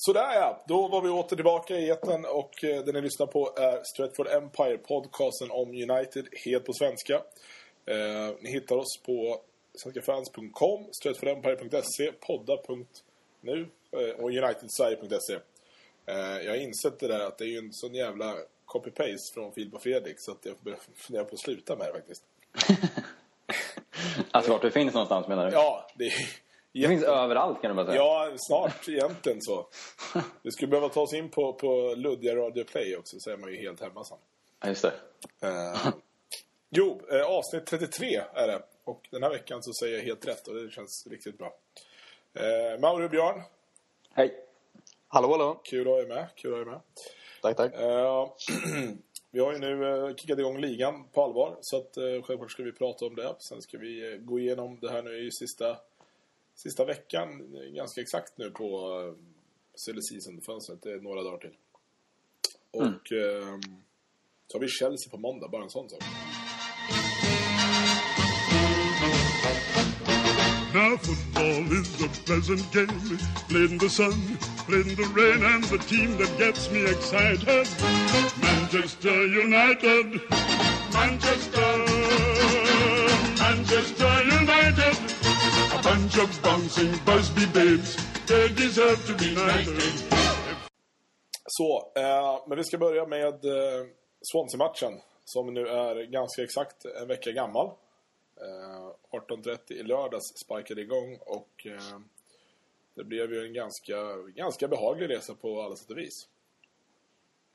Sådär ja, då var vi åter tillbaka i eten och eh, det ni lyssnar på är Stratford Empire, podcasten om United, helt på svenska. Eh, ni hittar oss på svenskafans.com, stratfordempire.se, podda.nu eh, och unitedsverige.se. Eh, jag har insett det där att det är ju en sån jävla copy-paste från Filip och Fredrik så att jag börjar fundera på att sluta med det faktiskt. Alltså vart det finns någonstans menar du? Ja, det är Det finns överallt kan du bara säga. Ja, snart egentligen så. Vi skulle behöva ta oss in på, på Luddiga Radio Play också, så är man ju helt hemma sen. Ja, just det. Eh, jo, eh, avsnitt 33 är det. Och den här veckan så säger jag helt rätt och det känns riktigt bra. Eh, Mauro och Björn, Hej. Hallå, hallå. kul att ha er med. Kul att ha er med. Tack, tack. Eh, vi har ju nu eh, kickat igång ligan på allvar. Så att, eh, självklart ska vi prata om det. Sen ska vi eh, gå igenom det här nu i sista, sista veckan. Ganska exakt nu på eh, silly season-fönstret. Det är några dagar till. Och eh, så har vi Chelsea på måndag. Bara en sån sak. Now football is a pleasant game, played in the sun, played in the rain, and the team that gets me excited, Manchester United, Manchester, Manchester United, bunch of bouncing Busby babes, they deserve to be knighted. Så, eh, men vi ska börja med eh, Swansea-matchen. Som nu är ganska exakt en vecka gammal. Eh, 18.30 i lördags sparkade igång och eh, det blev ju en ganska, ganska behaglig resa på alla sätt och vis.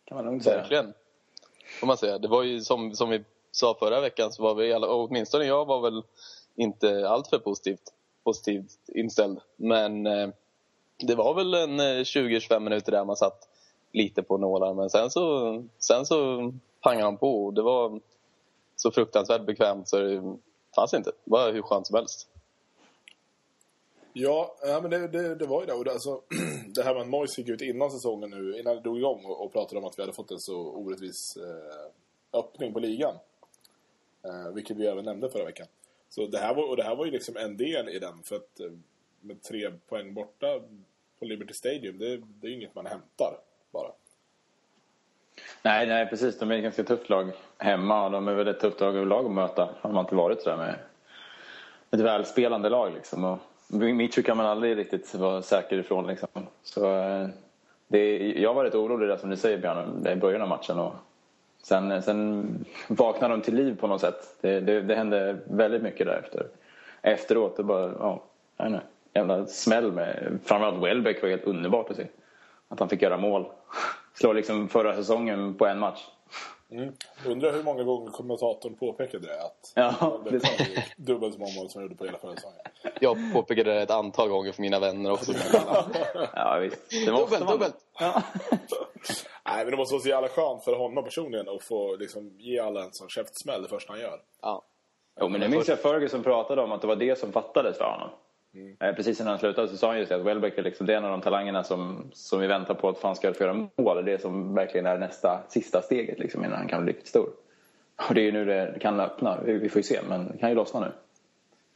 Kan man lugnt säga. Verkligen. Får man säga. Det var ju som, som vi sa förra veckan så var vi alla, och åtminstone jag var väl inte alltför positivt, positivt inställd. Men eh, det var väl en eh, 20-25 minuter där man satt lite på nålar. Men sen så, sen så pangade han på. och Det var så fruktansvärt bekvämt så det fanns inte. Det var hur skönt som helst. Ja, ja men det, det, det var ju det. Och det, alltså, det här med att Moise gick ut innan säsongen nu, innan det drog igång och, och pratade om att vi hade fått en så orättvis eh, öppning på ligan. Eh, vilket vi även nämnde förra veckan. Så det här var, och det här var ju liksom en del i den. För att eh, med tre poäng borta på Liberty Stadium, det, det är ju inget man hämtar bara. Nej, nej, precis. De är ett ganska tufft lag hemma och de är väl ett tufft lag överlag att möta. Har man inte varit sådär med ett välspelande lag liksom. Och Mitchu kan man aldrig riktigt vara säker ifrån liksom. Så eh, det, jag var rätt orolig där som du säger Björn, i början av matchen. Och sen, sen vaknade de till liv på något sätt. Det, det, det hände väldigt mycket därefter. Efteråt, det bara, ja, jag vet inte. Jävla smäll med, framförallt Welbeck var helt underbart att se. Att han fick göra mål. Slå liksom förra säsongen på en match. Mm. Undrar hur många gånger kommentatorn påpekade det. Att Ja, det var dubbelt så många mål som han gjorde på hela förra säsongen. Jag påpekade det ett antal gånger för mina vänner också. Ja, visst. Det måste Dubbelt, man. dubbelt! Ja. Nej, men det måste vara så jävla skönt för honom personligen att få liksom, ge alla en sån käftsmäll det första han gör. Ja. Jo, men det minns jag Ferguson pratade om att det var det som fattades för honom. Mm. Eh, Precis innan han slutade så sa han just det, att Welbeck är, liksom, det är en av de talangerna som, som vi väntar på att fan ska få göra mål. Det är som verkligen är nästa, sista steget liksom, innan han kan bli riktigt stor. Och det är ju nu det kan öppna. Vi vi får ju se, men det kan ju lossna nu.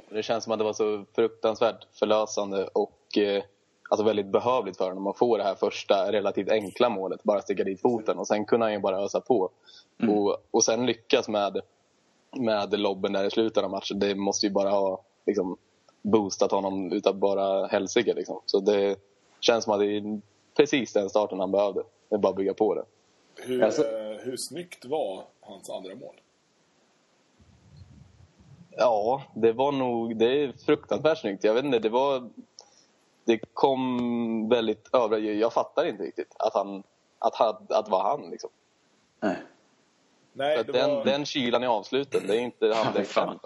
Det känns som att det var så fruktansvärt förlösande och eh, alltså väldigt behövligt för honom att få det här första relativt enkla målet. Bara sticka dit foten och sen kunde han ju bara ösa på. Och, och sen lyckas med, med lobben där i slutet av matchen. Det måste ju bara ha liksom, boostat honom utav bara helsike. Liksom. Så det känns som att det är precis den starten han behövde. Det är bara att bygga på det. Hur, Alltså- eh, hur snyggt var hans andra mål? Ja, det var nog... Det är fruktansvärt snyggt. Jag vet inte, det var... Det kom väldigt över... Jag fattar inte riktigt att han... Att, han, att det var han liksom. Nej. Nej, att den, var... den kylan i avsluten, det är inte han det är för.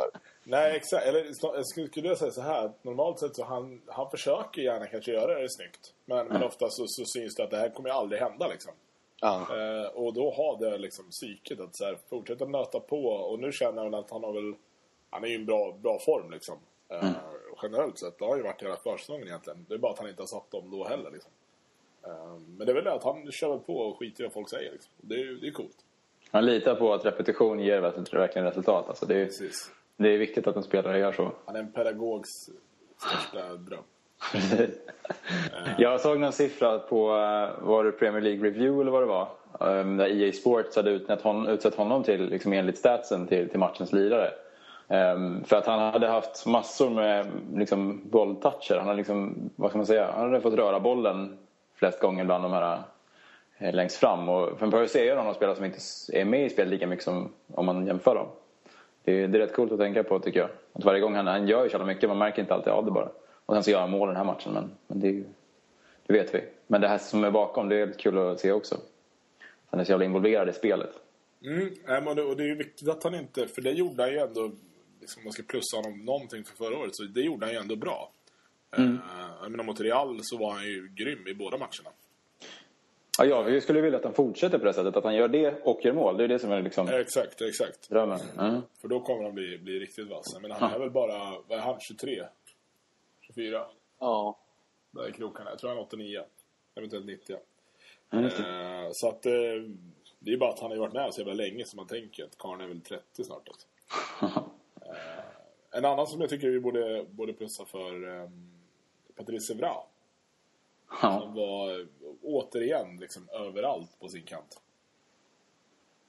Nej, exakt. Eller skulle, skulle jag säga så här. att Normalt sett så han, han försöker gärna kanske göra det snyggt. Men, men ofta så, så syns det att det här kommer ju aldrig hända liksom. Ja. Eh, och då har det liksom psyket att så här, fortsätta nöta på. Och nu känner han att han har väl... Han är ju i en bra, bra form liksom. Eh, Generellt sett. Det har ju varit hela försäsongen egentligen. Det är bara att han inte har satt dem då heller liksom. Eh, men det är väl det att han kör på och skiter i vad folk säger liksom. Det är det är coolt. Man litar på att repetition ger verkligen resultat. Alltså det, är, Precis. det är viktigt att en spelare gör så. Han är en pedagogs största dröm. Jag såg någon siffra på, eh, var det Premier League Review eller vad det var? Um, Där EA Sports hade utsett honom, utsett honom till, liksom enligt statsen till, till matchens lirare. Um, för att han hade haft massor med liksom, bolltoucher. Han hade, liksom, vad ska man säga, han hade fått röra bollen flest gånger bland de här eh, längst fram. Och man ser ju honom spelare som inte är med i spelet lika mycket som om man jämför dem. Det är, det är rätt coolt att tänka på tycker jag. Att varje gång han, han gör ju så mycket, man märker inte alltid av det bara. Och sen så gör han mål den här matchen, men, men det, ju, det vet vi. Men det här som är bakom, det är kul att se också. Han är så jävla involverad i spelet. Mm, det, och det är ju viktigt att han inte... För det gjorde han ju ändå... Liksom, om man ska plussa honom någonting för förra året, så det gjorde han ju ändå bra. Mm. Jag menar, mot Real så var han ju grym i båda matcherna. Ja, ja, vi skulle vilja att han fortsätter på det sättet. Att han gör det och gör mål. Det är det som är liksom Exakt, exakt. drömmen. Mm. För då kommer han bli, bli riktigt vass. Men han är väl bara, vad är han, 23? 24? Ja. Där i krokarna. Jag tror han är 89. Eventuellt 90. Mm. Eh, så att eh, det är bara att han har varit med så jävla länge som man tänker att Karn är väl 30 snart. Alltså. En annan som jag tycker vi borde, borde plussa för um, Patrice Evra. Ja. Han var återigen liksom överallt på sin kant.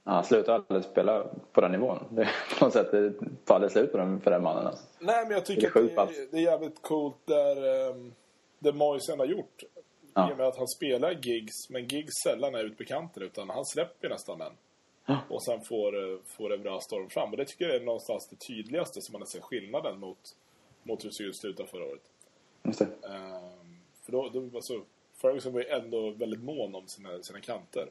Ja, han slutar aldrig spela på den nivån. Det, på något sätt det tar aldrig slut på den, för den mannen. Alltså. Nej, men jag Det tycker är sjukt att det, det är jävligt coolt där um, det Moisen har gjort. Ja. I och med att han spelar gigs, men gigs sällan är ut på kanten utan han släpper nästan den. Ja. Och sen får, eh, får Evra storm fram. Och det tycker jag är någonstans det tydligaste som man har sett skillnaden mot, mot hur det såg ut slutet förra året. Just det. Ehm, för då, då alltså, Ferguson var ju ändå väldigt mån om sina, sina kanter.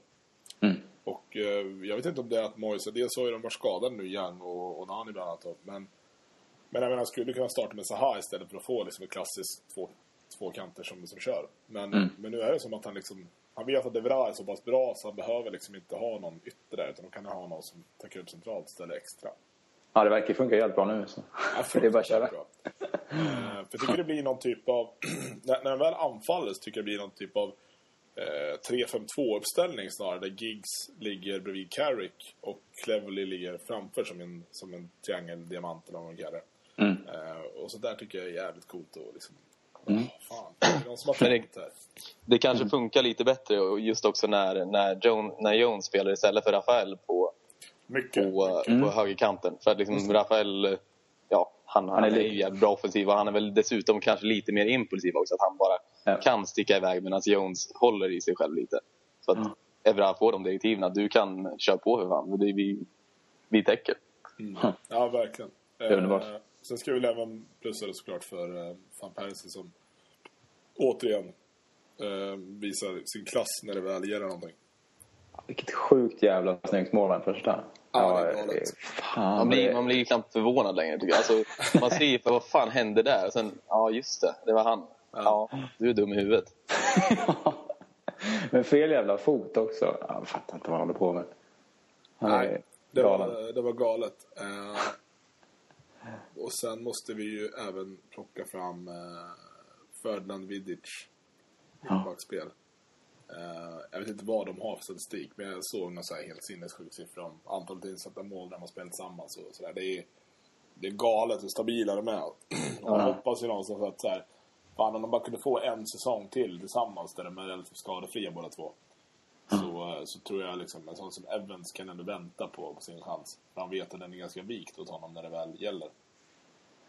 Mm. Och eh, jag vet inte om det är att Moise, dels har ju de varit skadade nu, Young och, och Nani bland annat. Men, men jag menar, skulle kunna starta med Zaha istället för att få liksom, ett klassiskt två, två kanter som, som kör. Men, Mm. men nu är det som att han liksom, han vet att Evra är så pass bra så han behöver liksom inte ha någon ytter där utan då kan han ha någon som täcker upp centralt istället extra. Ja, det verkar funka jävligt bra nu. Så. Ja, det är bara att köra. bra. Eh, för jag tycker det blir någon typ av... när, de väl anfaller så tycker jag det blir någon typ av eh, 3-5-2-uppställning snarare. Där Giggs ligger bredvid Carrick och Cleverly ligger framför som en, som en triangeldiamant eller vad man kallar det. Mm. Eh, och så där tycker jag är jävligt coolt och liksom... Mm. Fan, det är någon som har det- tänkt här. Det kanske funkar lite bättre och just också när, när, Joan, när Jones spelar istället för Rafael på, Mycket. på, Mm. på högerkanten. För att liksom Rafael, ja, han, han, är är, ju jävligt bra offensiv och han är väl dessutom kanske lite mer impulsiv också. Att han bara Ja. kan sticka iväg medan Jones håller i sig själv lite. Så att Evra får de direktiven att du kan köra på för fan. Det är vi, vi täcker. Mm. Ja, verkligen. är underbart. Sen ska vi väl även plussa det såklart för eh, Van Persie som återigen eh, visar sin klass när det väl gäller någonting. Vilket sjukt jävla snyggt mål den första. Ja, det fan, Man blir, det- man blir ju knappt förvånad längre tycker jag. Alltså, man ser ju för vad fan hände där? Och sen, ja just det, det var han. Ja, du är dum i huvudet. Men fel jävla fot också. Jag fattar inte vad han håller på med. Han Nej, det var, det var galet. Eh, och sen måste vi ju även plocka fram eh, Ferdinand Vidic backspel. Eh, jag vet inte vad de har för statistik, men jag såg någon så här helt sinnessjuk siffra om antalet insatta mål de har spelat tillsammans. Och så där. Det, är, det är galet hur stabila de är. Och man Ja. hoppas ju någonstans att så här, fan, om de bara kunde få en säsong till tillsammans där de är relativt skadefria båda två. Så, eh, så tror jag liksom en sån som Evans kan ändå vänta på, på sin chans. För han vet att den är ganska vikt åt honom när det väl gäller.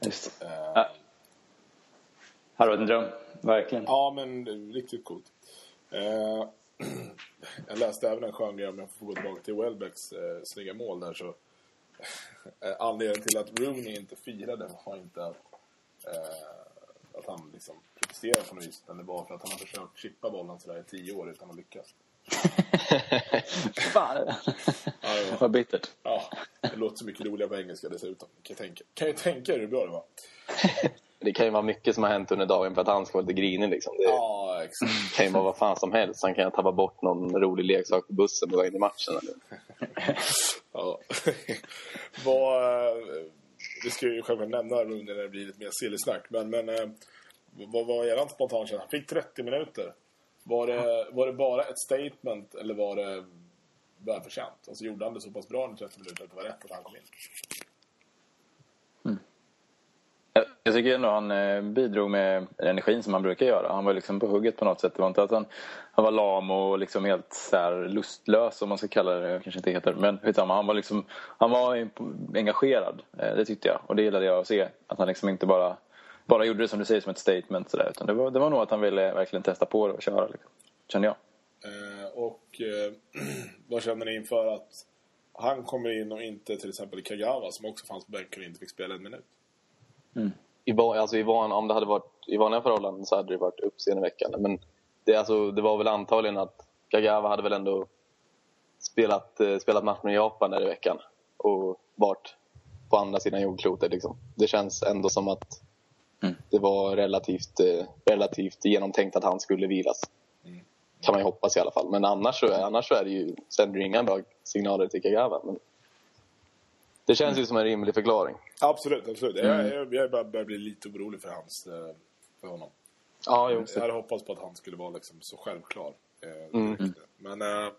Just. Eh, varit en dröm. Verkligen. Ja, men riktigt coolt. Eh, jag läste även en skön grej, om jag får gå tillbaka till Welbecks eh, snygga mål där så... eh, anledningen till att Rooney inte firade var inte att, eh, att han liksom protesterade på något vis. Utan det var för att han har försökt chippa bollen sådär i tio år utan att lyckas. Fan. Ja, Vad bittert. Ja, det låter så mycket roligare på engelska dessutom. Kan jag tänka, kan jag tänka hur bra det var? Det kan ju vara mycket som har hänt under dagen för att han ska vara lite grinig. Liksom. Det Ja, exakt. kan ju vara vad fan som helst. Han kan ju tappa bort någon rolig leksak på bussen på väg till matchen. Eller? Ja. vad, eh, vi ska ju självklart nämna Rooney när det blir lite mer sillsnack. Men, men eh, vad var eran spontankänsla? Han fick 30 minuter. Var det, var det bara ett statement eller var det välförtjänt? Alltså gjorde han det så pass bra under 30 minuter att det var rätt att han kom in? Hmm. Jag, jag tycker ändå han eh, bidrog med energin som han brukar göra. Han var liksom på hugget på något sätt. Det var inte att han, han var lam och liksom helt så här lustlös om man ska kalla det. kanske inte heter. Men skitsamma, han var liksom han var engagerad. Eh, det tyckte jag. Och det gillade jag att se. Att han liksom inte bara, bara gjorde det som du säger som ett statement. Så där, utan det var, det var nog att han ville verkligen testa på det och köra. Liksom. Kände jag. Eh, och eh, vad känner ni inför att han kommer in och inte till exempel Kagawa som också fanns på bänken och inte fick spela en minut? I, van- alltså i van, om det hade varit i vanliga förhållanden så hade det varit uppseendeväckande. Men det, alltså, det var väl antagligen att Kagawa hade väl ändå spelat, eh, spelat match med Japan där i veckan. Och varit på andra sidan jordklotet. Liksom. Det känns ändå som att Mm. det var relativt, eh, relativt genomtänkt att han skulle vilas. Kan man ju hoppas i alla fall. Men annars så, annars så är det ju, sänder det inga bra signaler till Kagawa. Men det känns ju som en rimlig förklaring. Absolut, absolut. Jag, jag, jag börjar börjar bli lite orolig för, hans, eh, för honom. Ja, jo. Jag hade hoppats på att han skulle vara liksom så självklar. Eh, Mm. direkt. Men eh,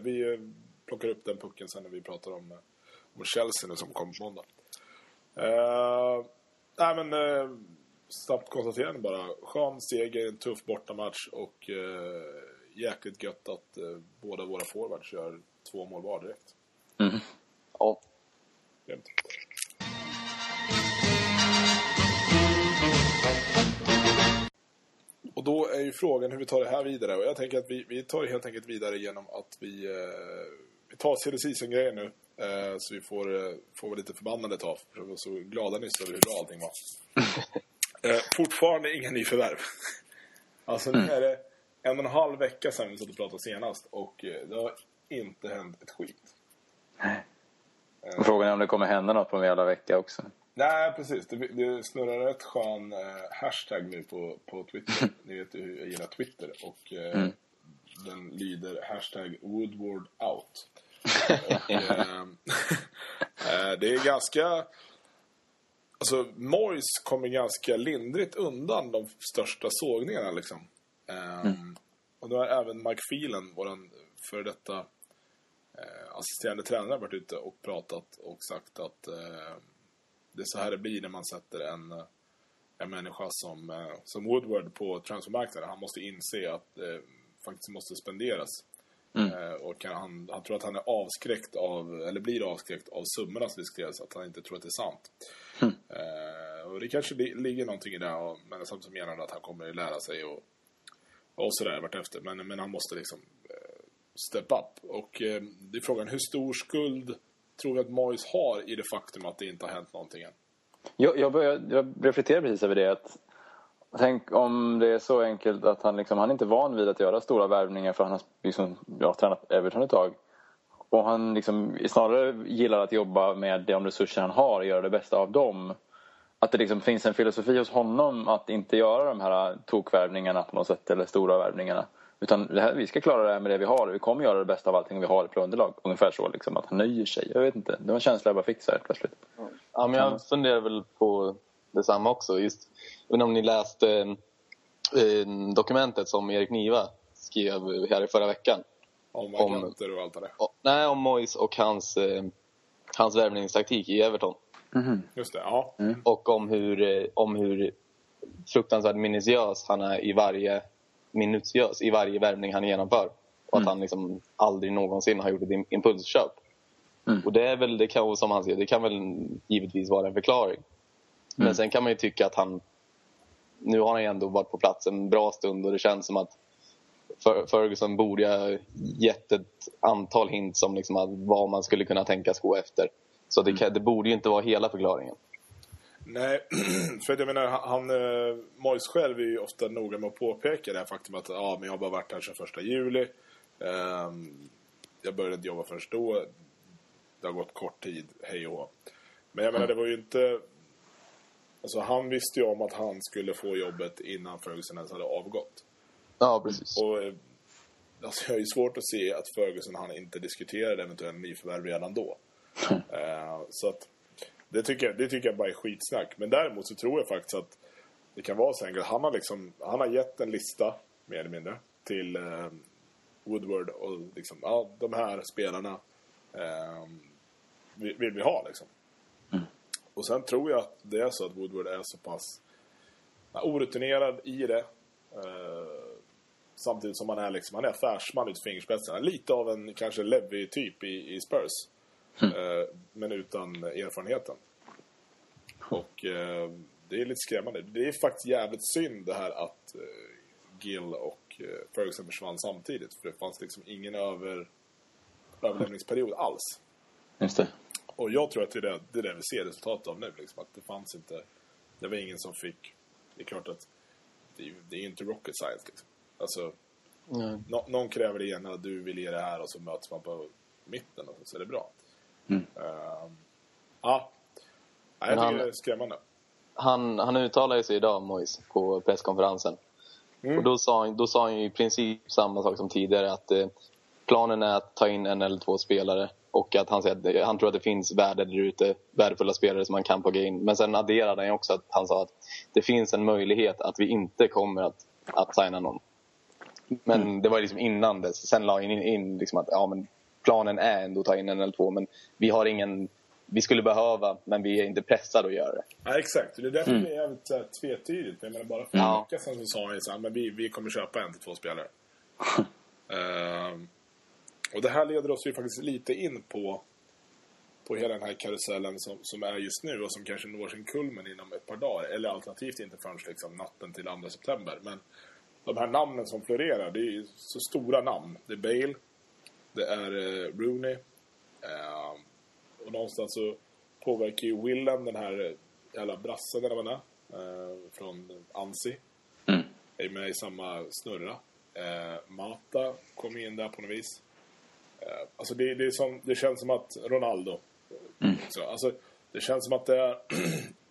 vi plockar upp den pucken sen när vi pratar om, om Chelsea nu som kommer på måndag. Eh, nej men eh, snabbt konstaterande bara. Skön seger, en tuff bortamatch och eh, jäkligt gött att eh, båda våra forwards gör två mål var direkt. Ja. Grymt. Och då är ju frågan hur vi tar det här vidare. Och jag tänker att vi, vi tar det helt enkelt vidare genom att vi, eh, vi tar silly season-grejen nu. Eh, så vi får, eh, får lite förbannade ett tag. För vi var så glada nyss över hur bra allting var. eh, fortfarande inga nyförvärv. alltså nu är det en och en halv vecka sedan vi satt och pratade senast. Och det har inte hänt ett skit. Och Frågan är om det kommer hända något på en jävla vecka också. Nej, precis. Det, det snurrar rätt skön eh, hashtag nu på, på Twitter. Ni vet ju hur jag gillar Twitter. Och eh, den lyder hashtag Woodward out. Och, eh, det är ganska... Alltså, Moyes kommer ganska lindrigt undan de största sågningarna liksom. Ehm, Och nu har även Mike Phelan, våran före detta eh, assisterande tränare, varit ute och pratat och sagt att eh, det är så här det blir när man sätter en, en människa som, eh, som Woodward på transfermarknaden. Han måste inse att det faktiskt måste spenderas. Eh, och han, han tror att han är avskräckt av, eller blir avskräckt av summorna som diskuteras, att han inte tror att det är sant. Eh, och det kanske li, ligger någonting i det, och, men samtidigt menar han att han kommer att lära sig och, och sådär vartefter. Men, men han måste liksom eh, step up. Och eh, det är frågan, hur stor skuld tror vi att Moyes har i det faktum att det inte har hänt någonting än? Jag, jag, började, jag reflekterar precis över det. Att, tänk om det är så enkelt att han, liksom, han är inte van vid att göra stora värvningar för han har liksom, ja, tränat Everton ett tag. Och han liksom, snarare gillar att jobba med de resurser han har och göra det bästa av dem. Att det liksom finns en filosofi hos honom att inte göra de här tokvärvningarna på något sätt, eller stora värvningarna. Utan här, vi ska klara det här med det vi har. Vi kommer göra det bästa av allting vi har i underlag. Ungefär så, liksom, att han nöjer sig. Jag vet inte. Det var en känsla jag bara fick så här plötsligt. Ja, men jag funderar väl på detsamma också. Just, inte om ni läste eh, dokumentet som Erik Niva skrev här i förra veckan. Om och allt det där. Och, nej, om Moyes och hans, eh, hans värvningstaktik i Everton. Just det, ja. Och om hur, eh, om hur fruktansvärt minutiös han är i varje minutiös i varje värvning han genomför. Och att han liksom aldrig någonsin har gjort ett im- impulsköp. Och det är väl, det kan, som han säger, det kan väl givetvis vara en förklaring. Men sen kan man ju tycka att han... Nu har han ändå varit på plats en bra stund och det känns som att Fer- Ferguson borde ha gett ett antal hints om liksom vad man skulle kunna tänkas gå efter. Så det, kan, det borde ju inte vara hela förklaringen. Nej, för jag menar, han, eh, Moyes själv är ju ofta noga med att påpeka det här faktum att ja, men jag har bara varit här sedan första juli. Ehm, jag började jobba först då. Det har gått kort tid, hej och hå. Men jag menar, det var ju inte... Alltså han visste ju om att han skulle få jobbet innan Ferguson ens hade avgått. Ja, precis. Och eh, alltså, jag har ju svårt att se att Ferguson han inte diskuterade eventuella nyförvärv redan då. Eh, så att det tycker, jag, det tycker jag bara är skitsnack. Men däremot så tror jag faktiskt att det kan vara så enkelt. Han har, liksom, han har gett en lista, mer eller mindre, till eh, Woodward och liksom, ja, de här spelarna eh, vill, vill vi ha liksom. Och sen tror jag att det är så att Woodward är så pass orutinerad i det. Eh, samtidigt som han är liksom, han är affärsman ut fingerspetsarna. Lite av en kanske Levy-typ i, i Spurs. Eh, men utan erfarenheten. Och eh, det är lite skrämmande. Det är faktiskt jävligt synd det här att eh, Gill och eh, Ferguson försvann samtidigt. För det fanns liksom ingen över, överlämningsperiod alls. Just det. Och jag tror att det är det, det, är det vi ser resultatet av nu. Liksom, att det fanns inte... Det var ingen som fick... Det är klart att det är, det är inte rocket science. Liksom. Alltså, Mm. nå, någon kräver det ena, du vill ge det här och så möts man på mitten och så är det bra. Mm. Ehm, ja, jag Men han- tycker det är skrämmande. Han, han uttalade sig idag, Mois, på presskonferensen. Mm. Och då sa, han- då sa han ju i princip samma sak som tidigare. Att eh, planen är att ta in en eller två spelare. Och att han, säger att han tror att det finns värde där ute, värdefulla spelare som man kan plocka in. Men sen adderade han också att han sa att det finns en möjlighet att vi inte kommer att, att signa någon. Men det var liksom innan dess. Sen la han in, in liksom att ja, men planen är ändå att ta in en eller två. Men vi har ingen... Vi skulle behöva, men vi är inte pressade att göra det. Ja, exakt. Det är därför det är jävligt här, tvetydigt. Jag menar, bara för en Ja. vecka sedan så sa han ju så här, men vi, vi kommer köpa en till två spelare. Ehm, och det här leder oss ju faktiskt lite in på, på hela den här karusellen som, som är just nu och som kanske når sin kulmen inom ett par dagar. Eller alternativt inte förrän liksom natten till 2 september. Men de här namnen som florerar, det är så stora namn. Det är Bale, det är eh, Rooney. ehm, och någonstans så påverkar ju Willem, den här eh, jävla brassen eller vad han är, eh, från Ansi. Mm. Är med i samma snurra. Eh, Mata kommer in där på något vis. Eh, alltså det, det, är som, det känns som att Ronaldo. Så, alltså, det känns som att det är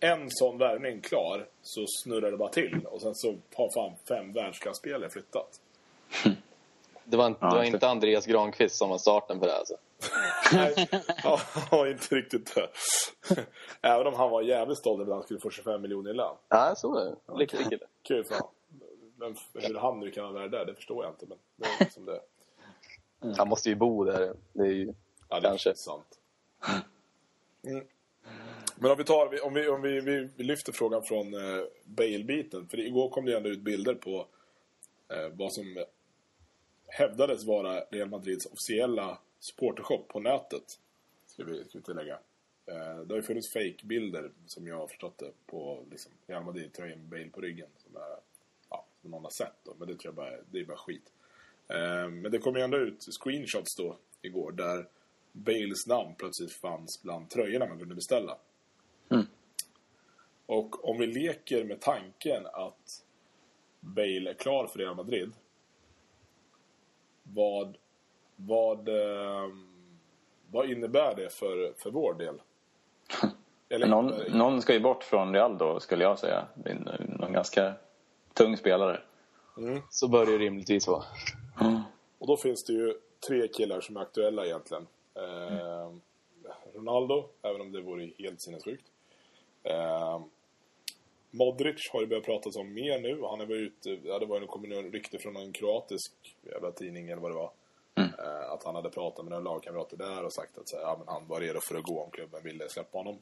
en sån värvning klar så snurrar det bara till. Och sen så har fan fem världsklasspelare flyttat. Det var, inte, Ja, det var inte Andreas Granqvist som var starten för det här. Alltså. Nej, ja, inte riktigt det. Även om han var jävligt stolt över att han skulle få 25 miljoner i lön. Ja, så är det. Riktigt kille. Kul för honom. Men hur han nu kan vara värd där, det förstår jag inte. Men det är liksom det. Han måste ju bo där. Det är ju... Ja, det är Kanske. sant. Mm. Men om vi tar, om vi, om vi, vi, vi lyfter frågan från eh, Bale-biten. För igår kom det ändå ut bilder på eh, vad som hävdades vara Real Madrids officiella supportershop på nätet. Ska vi, ska vi tillägga. Eh, det har ju funnits fake-bilder som jag har förstått det på liksom, Real Madrid-tröjan med Bale på ryggen. Som, är, ja, som någon har sett då, men det tror jag bara, är- det är bara skit. Eh, men det kom ju ändå ut screenshots då igår där Bales namn plötsligt fanns bland tröjorna man kunde beställa. Mm. Och om vi leker med tanken att Bale är klar för Real Madrid. Vad, vad, eh, vad innebär det för, för vår del? Eller, Någon, någon ska ju bort från Real då, skulle jag säga. Det är Någon ganska tung spelare. Mm. Så bör det ju rimligtvis vara. Och då finns det ju tre killar som är aktuella egentligen. Eh, Ronaldo, även om det vore helt sinnessjukt. Eh, Modric har det börjat pratas om mer nu. Han är väl ute, ja, det var någon rykte från en kroatisk jävla tidning eller vad det var. Eh, att han hade pratat med några lagkamrater där och sagt att så här, ja, men han var redo för att gå om klubben ville släppa honom.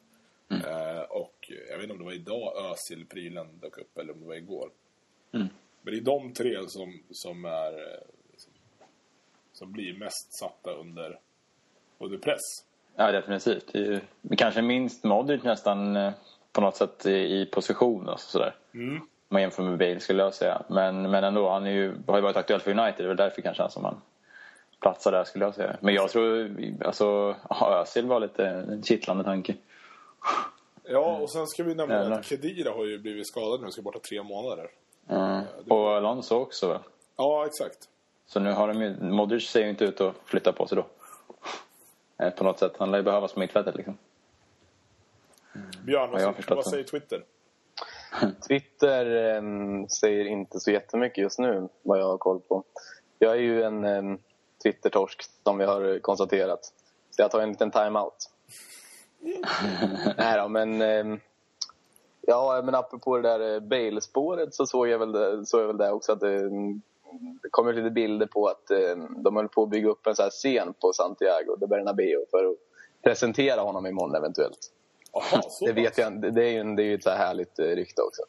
Eh, och jag vet inte om det var idag Özil-prylen dök upp eller om det var igår. Men det är de tre som, som är som, blir mest satta under, under press. Ja, definitivt. Det är ju kanske minst Modric nästan eh, på något sätt i, i position och sådär. Mm. Om man jämför med Bale skulle jag säga. Men, men ändå, han är ju, har ju varit aktuell för United. Det är väl därför kanske han som han platsar där skulle jag säga. Men jag tror, alltså, Özil var lite en kittlande tanke. Ja, och sen ska vi nämna Jävlar. att Kedira har ju blivit skadad nu ska borta tre månader. Mm. Och Alonso också väl? Ja, exakt. Så nu har de ju, Modric ser ju inte ut att flytta på sig då. Eh, På något sätt. Han lär ju behövas på mittfältet liksom. Björn, jag har vad, vad det. säger Twitter? Twitter em, säger inte så jättemycket just nu, vad jag har koll på. Jag är ju en em, Twitter-torsk, som vi har konstaterat. Så jag tar en liten time-out. Nej då, men... em, ja, men apropå det där eh, Bale-spåret så såg jag väl det, såg jag väl det också att em, det kommer lite bilder på att em, de höll på att bygga upp en så här scen på Santiago de Bernabéu för att presentera honom imorgon eventuellt. Jaha, så Det vet jag. Det är ju, en- det är ju ett så här härligt eh, rykte också.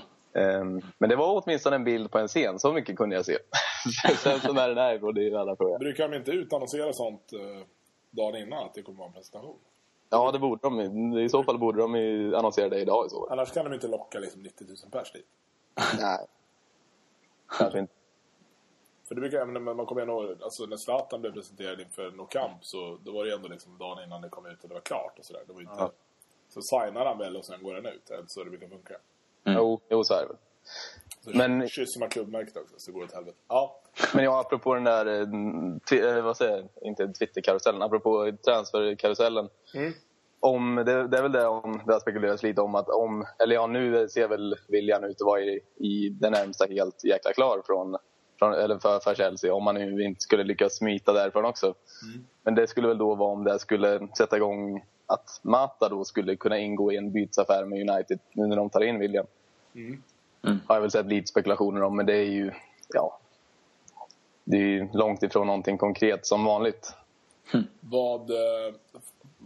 Ehm, men det var åtminstone en bild på en scen. Så mycket kunde jag se. Sen så när den är och det är ju annan fråga. Brukar de inte utannonsera sånt eh, dagen innan att det kommer vara en presentation? Ja, det borde de. I så fall borde de annonsera det idag i så fall. Annars kan de inte locka liksom 90 000 pers dit. Nej. Kanske inte. För det brukar även när man kommer ihåg, alltså när Zlatan blev presenterad inför No Camp så då var det ändå liksom dagen innan det kom ut och det var klart och sådär. Det var inte... Ja. Så signar han väl och sen går den ut. Så det brukar funka. Jo, jo, så är det väl. Så Men- kysser man klubbmärket också så går det åt helvete. Ja. Men ja, apropå den där, eh, eh, vad säger jag, inte Twitterkarusellen, apropå transferkarusellen. Mm. Om, det, det är väl det om, det har spekulerats lite om att om, eller ja nu ser väl viljan ut att vara i, i det närmsta helt jäkla klar från, från, eller för, för Chelsea om man nu inte skulle lyckas smita därifrån också. Men det skulle väl då vara om det skulle sätta igång att Mata då skulle kunna ingå i en bytesaffär med United nu när de tar in William. Mm. Har jag väl sett lite spekulationer om men det är ju, ja, det är ju långt ifrån någonting konkret som vanligt. Vad, eh,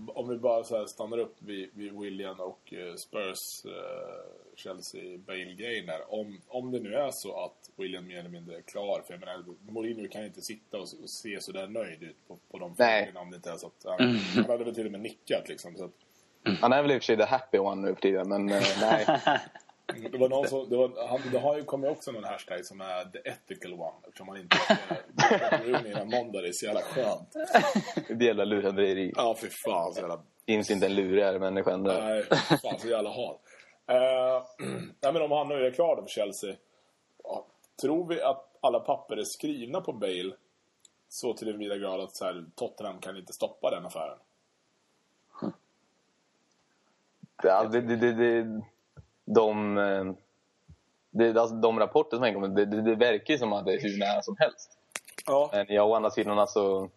om vi bara så här stannar upp vid, vid William och eh, Spurs eh, Chelsea Bale-grejen där. Om, om det nu är så att William mer eller mindre är klar. För jag menar, Mourinho kan inte sitta och, och se så där nöjd ut på, på de frågorna om det inte är så att han, han hade väl till och med nickat liksom. Så att, Han är väl i och för sig the happy one nu för tiden men eh, nej. det var någon som, det, var, han, det har ju kommit också någon hashtag som är the ethical one. Eftersom han inte innan måndag. Det är så jävla skönt. Det jävla lurendrejeri. Ja, fy fan så jävla Finns inte en lurigare människa än det. Nej, fan så jävla hal. Uh, nej, men om han nu är klar då för Chelsea. Ja, tror vi att alla papper är skrivna på Bale så till den vida grad att så här, Tottenham kan inte stoppa den affären? Ja, det, det, det, det, de, eh, det, alltså, de rapporter som har inkommit, det, det, det verkar ju som att det är hur nära som helst. Ja. Men ja, å andra sidan alltså...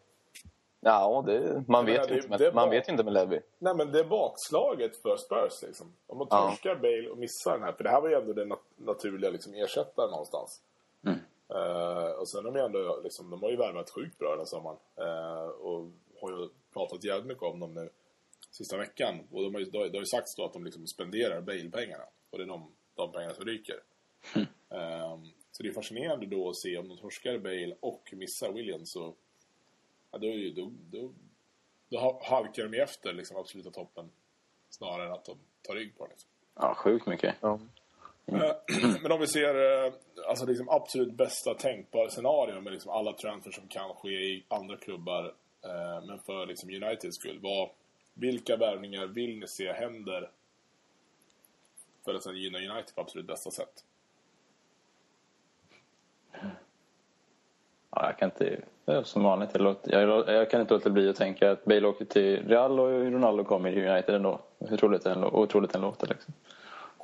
Ja, det, man, Jag vet ju det- inte, det man vet ju inte med Levy. Nej, men det är bakslaget för Spurs liksom. Om man Ja. torskar Bale och missar den här. För det här var ju ändå den nat- naturliga liksom, ersättaren någonstans. Eh, och sen har de ändå, liksom, de har ju värvat sjukt bra den här sommaren. Eh, och har ju pratat jävligt mycket om dem nu sista veckan. Och de har ju, det har ju sagts då att de liksom spenderar Bale-pengarna. Och det är de, de pengarna som ryker. Eh, så det är fascinerande då att se om de torskar Bale och missar Williams så ja, då, är ju- då, då, då ha- halkar de ju efter liksom, absoluta toppen snarare än att de tar rygg på den. Liksom. Ja, sjukt mycket. Ja. Eh, Men om vi ser eh, alltså liksom absolut bästa tänkbara scenario med liksom alla transfer som kan ske i andra klubbar eh, men för liksom Uniteds skull. Vad, vilka värvningar vill ni se händer för att sen gynna United på absolut bästa sätt? Ja, jag kan inte... Som vanligt. Jag, låter, jag, jag kan inte låta bli att tänka att Bale åker till Real och Ronaldo kommer till United ändå. Hur troligt det än, otroligt än låter. Liksom.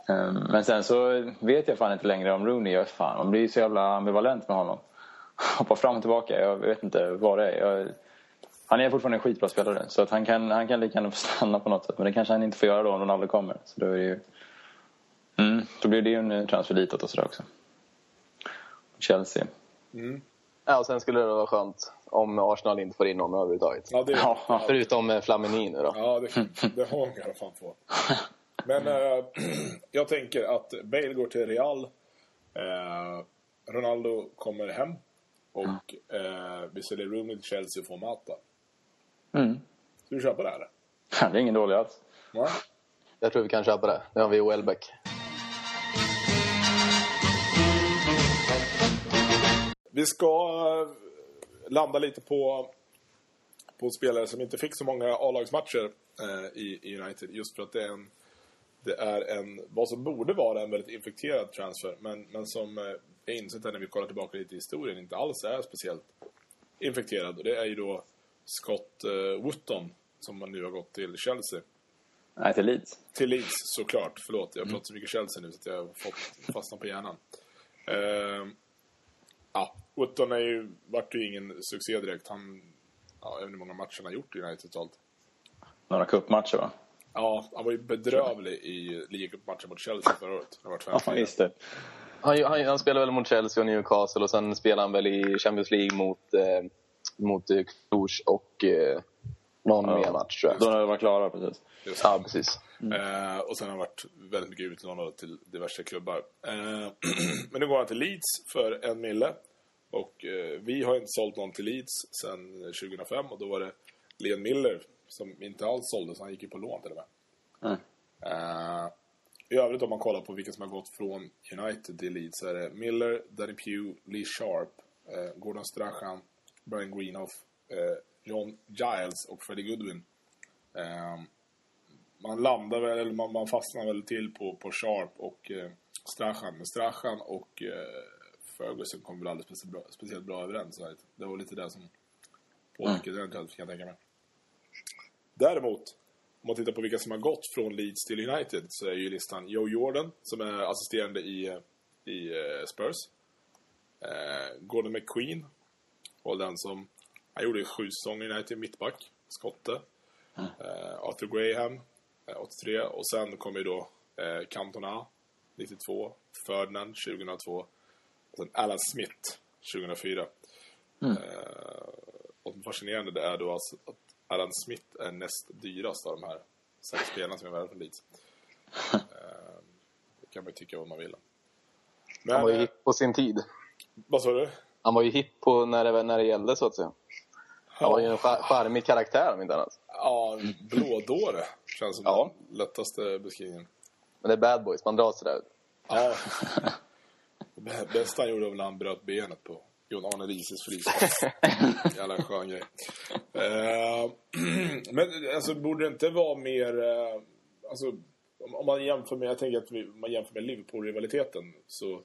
Ehm, men sen så vet jag fan inte längre om Rooney. Jag, fan, man blir så jävla ambivalent med honom. Hoppar fram och tillbaka. Jag vet inte vad det är. Jag, han är fortfarande en skitbra spelare. Så att han, kan, han kan lika gärna få stanna på något sätt. Men det kanske han inte får göra då om Ronaldo kommer. Så då är det ju... Mm, då blir det ju en transfer ditåt och sådär också. Chelsea. Ja, och sen skulle det vara skönt om Arsenal inte får in någon överhuvudtaget. Ja, det, Ja. Förutom eh, Flamini nu då. Ja, det, det har de i alla fall få. Men eh, jag tänker att Bale går till Real. Eh, Ronaldo kommer hem. Och eh, vi säljer Rooney till Chelsea och får Mata. Mm. Ska du köpa det här? Det är ingen dålig alls. Ja. Jag tror vi kan köpa det. Nu har vi Welbeck. Vi ska eh, landa lite på, på spelare som inte fick så många A-lagsmatcher eh, i, i United. Just för att det är en, det är en, vad som borde vara en väldigt infekterad transfer. Men, men som eh, jag insett när vi kollar tillbaka lite i historien inte alls är speciellt infekterad. Och det är ju då Scott eh, Wootton som man nu har gått till Chelsea. Nej, till Leeds. Till Leeds såklart. Förlåt, jag pratar så mycket Chelsea nu så att jag har fått fastna på hjärnan. Ehm, ja, Wootton är ju, vart ju ingen succé direkt. Han, ja, jag vet inte hur många matcher han har gjort i United totalt. Några cupmatcher va? Ja, han var ju bedrövlig i ligacupmatchen mot Chelsea förra året. Det har varit Ja, 5-4. just det. Han, han, han spelar väl mot Chelsea och Newcastle och sen spelar han väl i Champions League mot, eh, mot eh, Cluj och, eh, Någon Ja. mer match tror jag. Då när vi var klara, precis. Just Ja, precis. Eh, och sen har han varit väldigt mycket utlånad till diverse klubbar. Eh, men nu går han till Leeds för en mille. Och eh, vi har inte sålt någon till Leeds sedan 2005 och då var det Leon Miller som inte alls såldes, han gick ju på lån till och med. Mm. Eh, I övrigt om man kollar på vilka som har gått från United till Leeds så är det Miller, Danny Pugh, Lee Sharp, eh, Gordon Strachan, Brian Greenhoff, eh, John Giles och Freddie Goodwin. Eh, man landar väl, eller man, man fastnar väl till på, på Sharp och eh, Strachan. Men Strachan och eh, Ferguson kom väl aldrig speciellt bra, speciellt bra överens. Så Det var lite det som påverkade eventuellt, kan jag tänka mig. Däremot, om man tittar på vilka som har gått från Leeds till United så är ju listan Joe Jordan, som är assisterande i, i eh, Spurs. Eh, Gordon McQueen var den som... Han gjorde sju säsonger i United, mittback, skotte. Eh, Arthur Graham, eh, 83. Och sen kom ju då eh, Cantona, 92. Ferdinand, 2002. Och sen Alan Smith, 2004. Eh, och det fascinerande det är då alltså att Alan Smith är näst dyrast av de här sex spelarna som är värda från Leeds. Eh, det kan man ju tycka vad man vill om. Men, Han var ju eh, hipp på sin tid. vad sa du? Han var ju hipp på när det, när det gällde så att säga. Han var ju en char- charmig karaktär om inte annat. Ja, blådåre känns som Ja. den lättaste beskrivningen. Men det är bad boys, man dras sådär. Ja. Det bästa han gjorde var när han bröt benet på Jon Arne Rises frispark. Jävla skön grej. Eh, men alltså borde det inte vara mer... eh, alltså, om man jämför med... Jag tänker att vi, om man jämför med Liverpool-rivaliteten så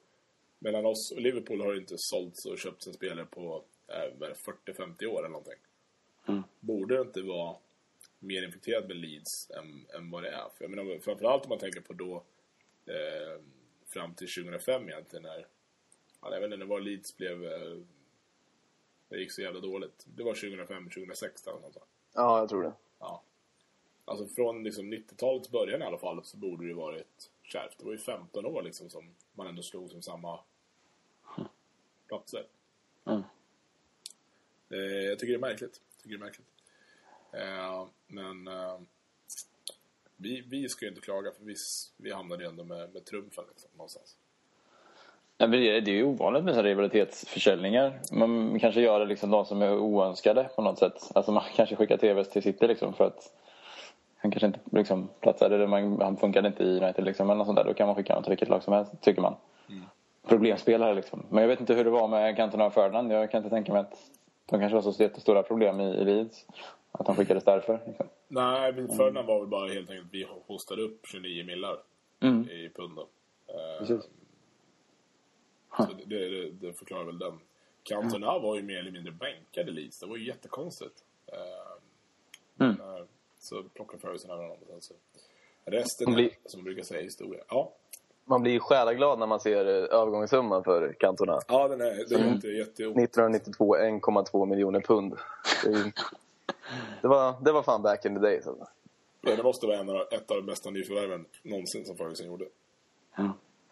mellan oss och Liverpool har det inte sålts och köpts en spelare på är det, 40-50 år eller någonting. Borde det inte vara mer infekterat med Leeds än, än vad det är? För jag menar, framförallt om man tänker på då eh, fram till 2005 egentligen när ja, jag vet inte när var Leeds blev eh, det gick så jävla dåligt. Det var 2005, 2006 eller något sånt. Ja, jag tror det. Ja. Alltså från liksom 90-talets början i alla fall så borde det ju varit kärvt. Det var ju 15 år liksom som man ändå slog som samma platser. Mm. Eh, jag tycker det är märkligt. Jag tycker det är märkligt. Eh, men eh, vi, vi ska ju inte klaga för vi, vi hamnade ju ändå med, med trumfen liksom, någonstans. Nej, men det, är ju ovanligt med rivalitetsförsäljningar. Man kanske gör det liksom de som är oönskade på något sätt. Alltså man kanske skickar TVs till City liksom för att han kanske inte liksom platsade, eller man, han funkade inte i United liksom, eller något sånt där. Då kan man skicka honom till vilket lag som helst, tycker man. Problemspelare liksom. Men jag vet inte hur det var med Cantona och Ferdinand. Jag kan inte tänka mig att de kanske var så jättestora problem i, i Leeds. Att de skickades därför. Liksom. Nej, men Ferdinand var väl bara helt enkelt att vi hostade upp 29 millar Mm. i pund. då. Eh, Precis. Så det, det, det förklarar väl den. Cantona var ju mer eller mindre bänkad i Leeds. Det var ju jättekonstigt. Mm. men, eh, Så plockade Ferguson över honom. och sen Så. Resten blir- är, som brukar säga, historia. Ja, Man blir ju själaglad när man ser eh, övergångssumman för Cantona. ja den är, den är inte jätte... 1992 1,2 miljoner pund. Det, var, det var fan back in the days alltså. Ja, det måste vara en av, ett av de bästa nyförvärven någonsin som Ferguson gjorde.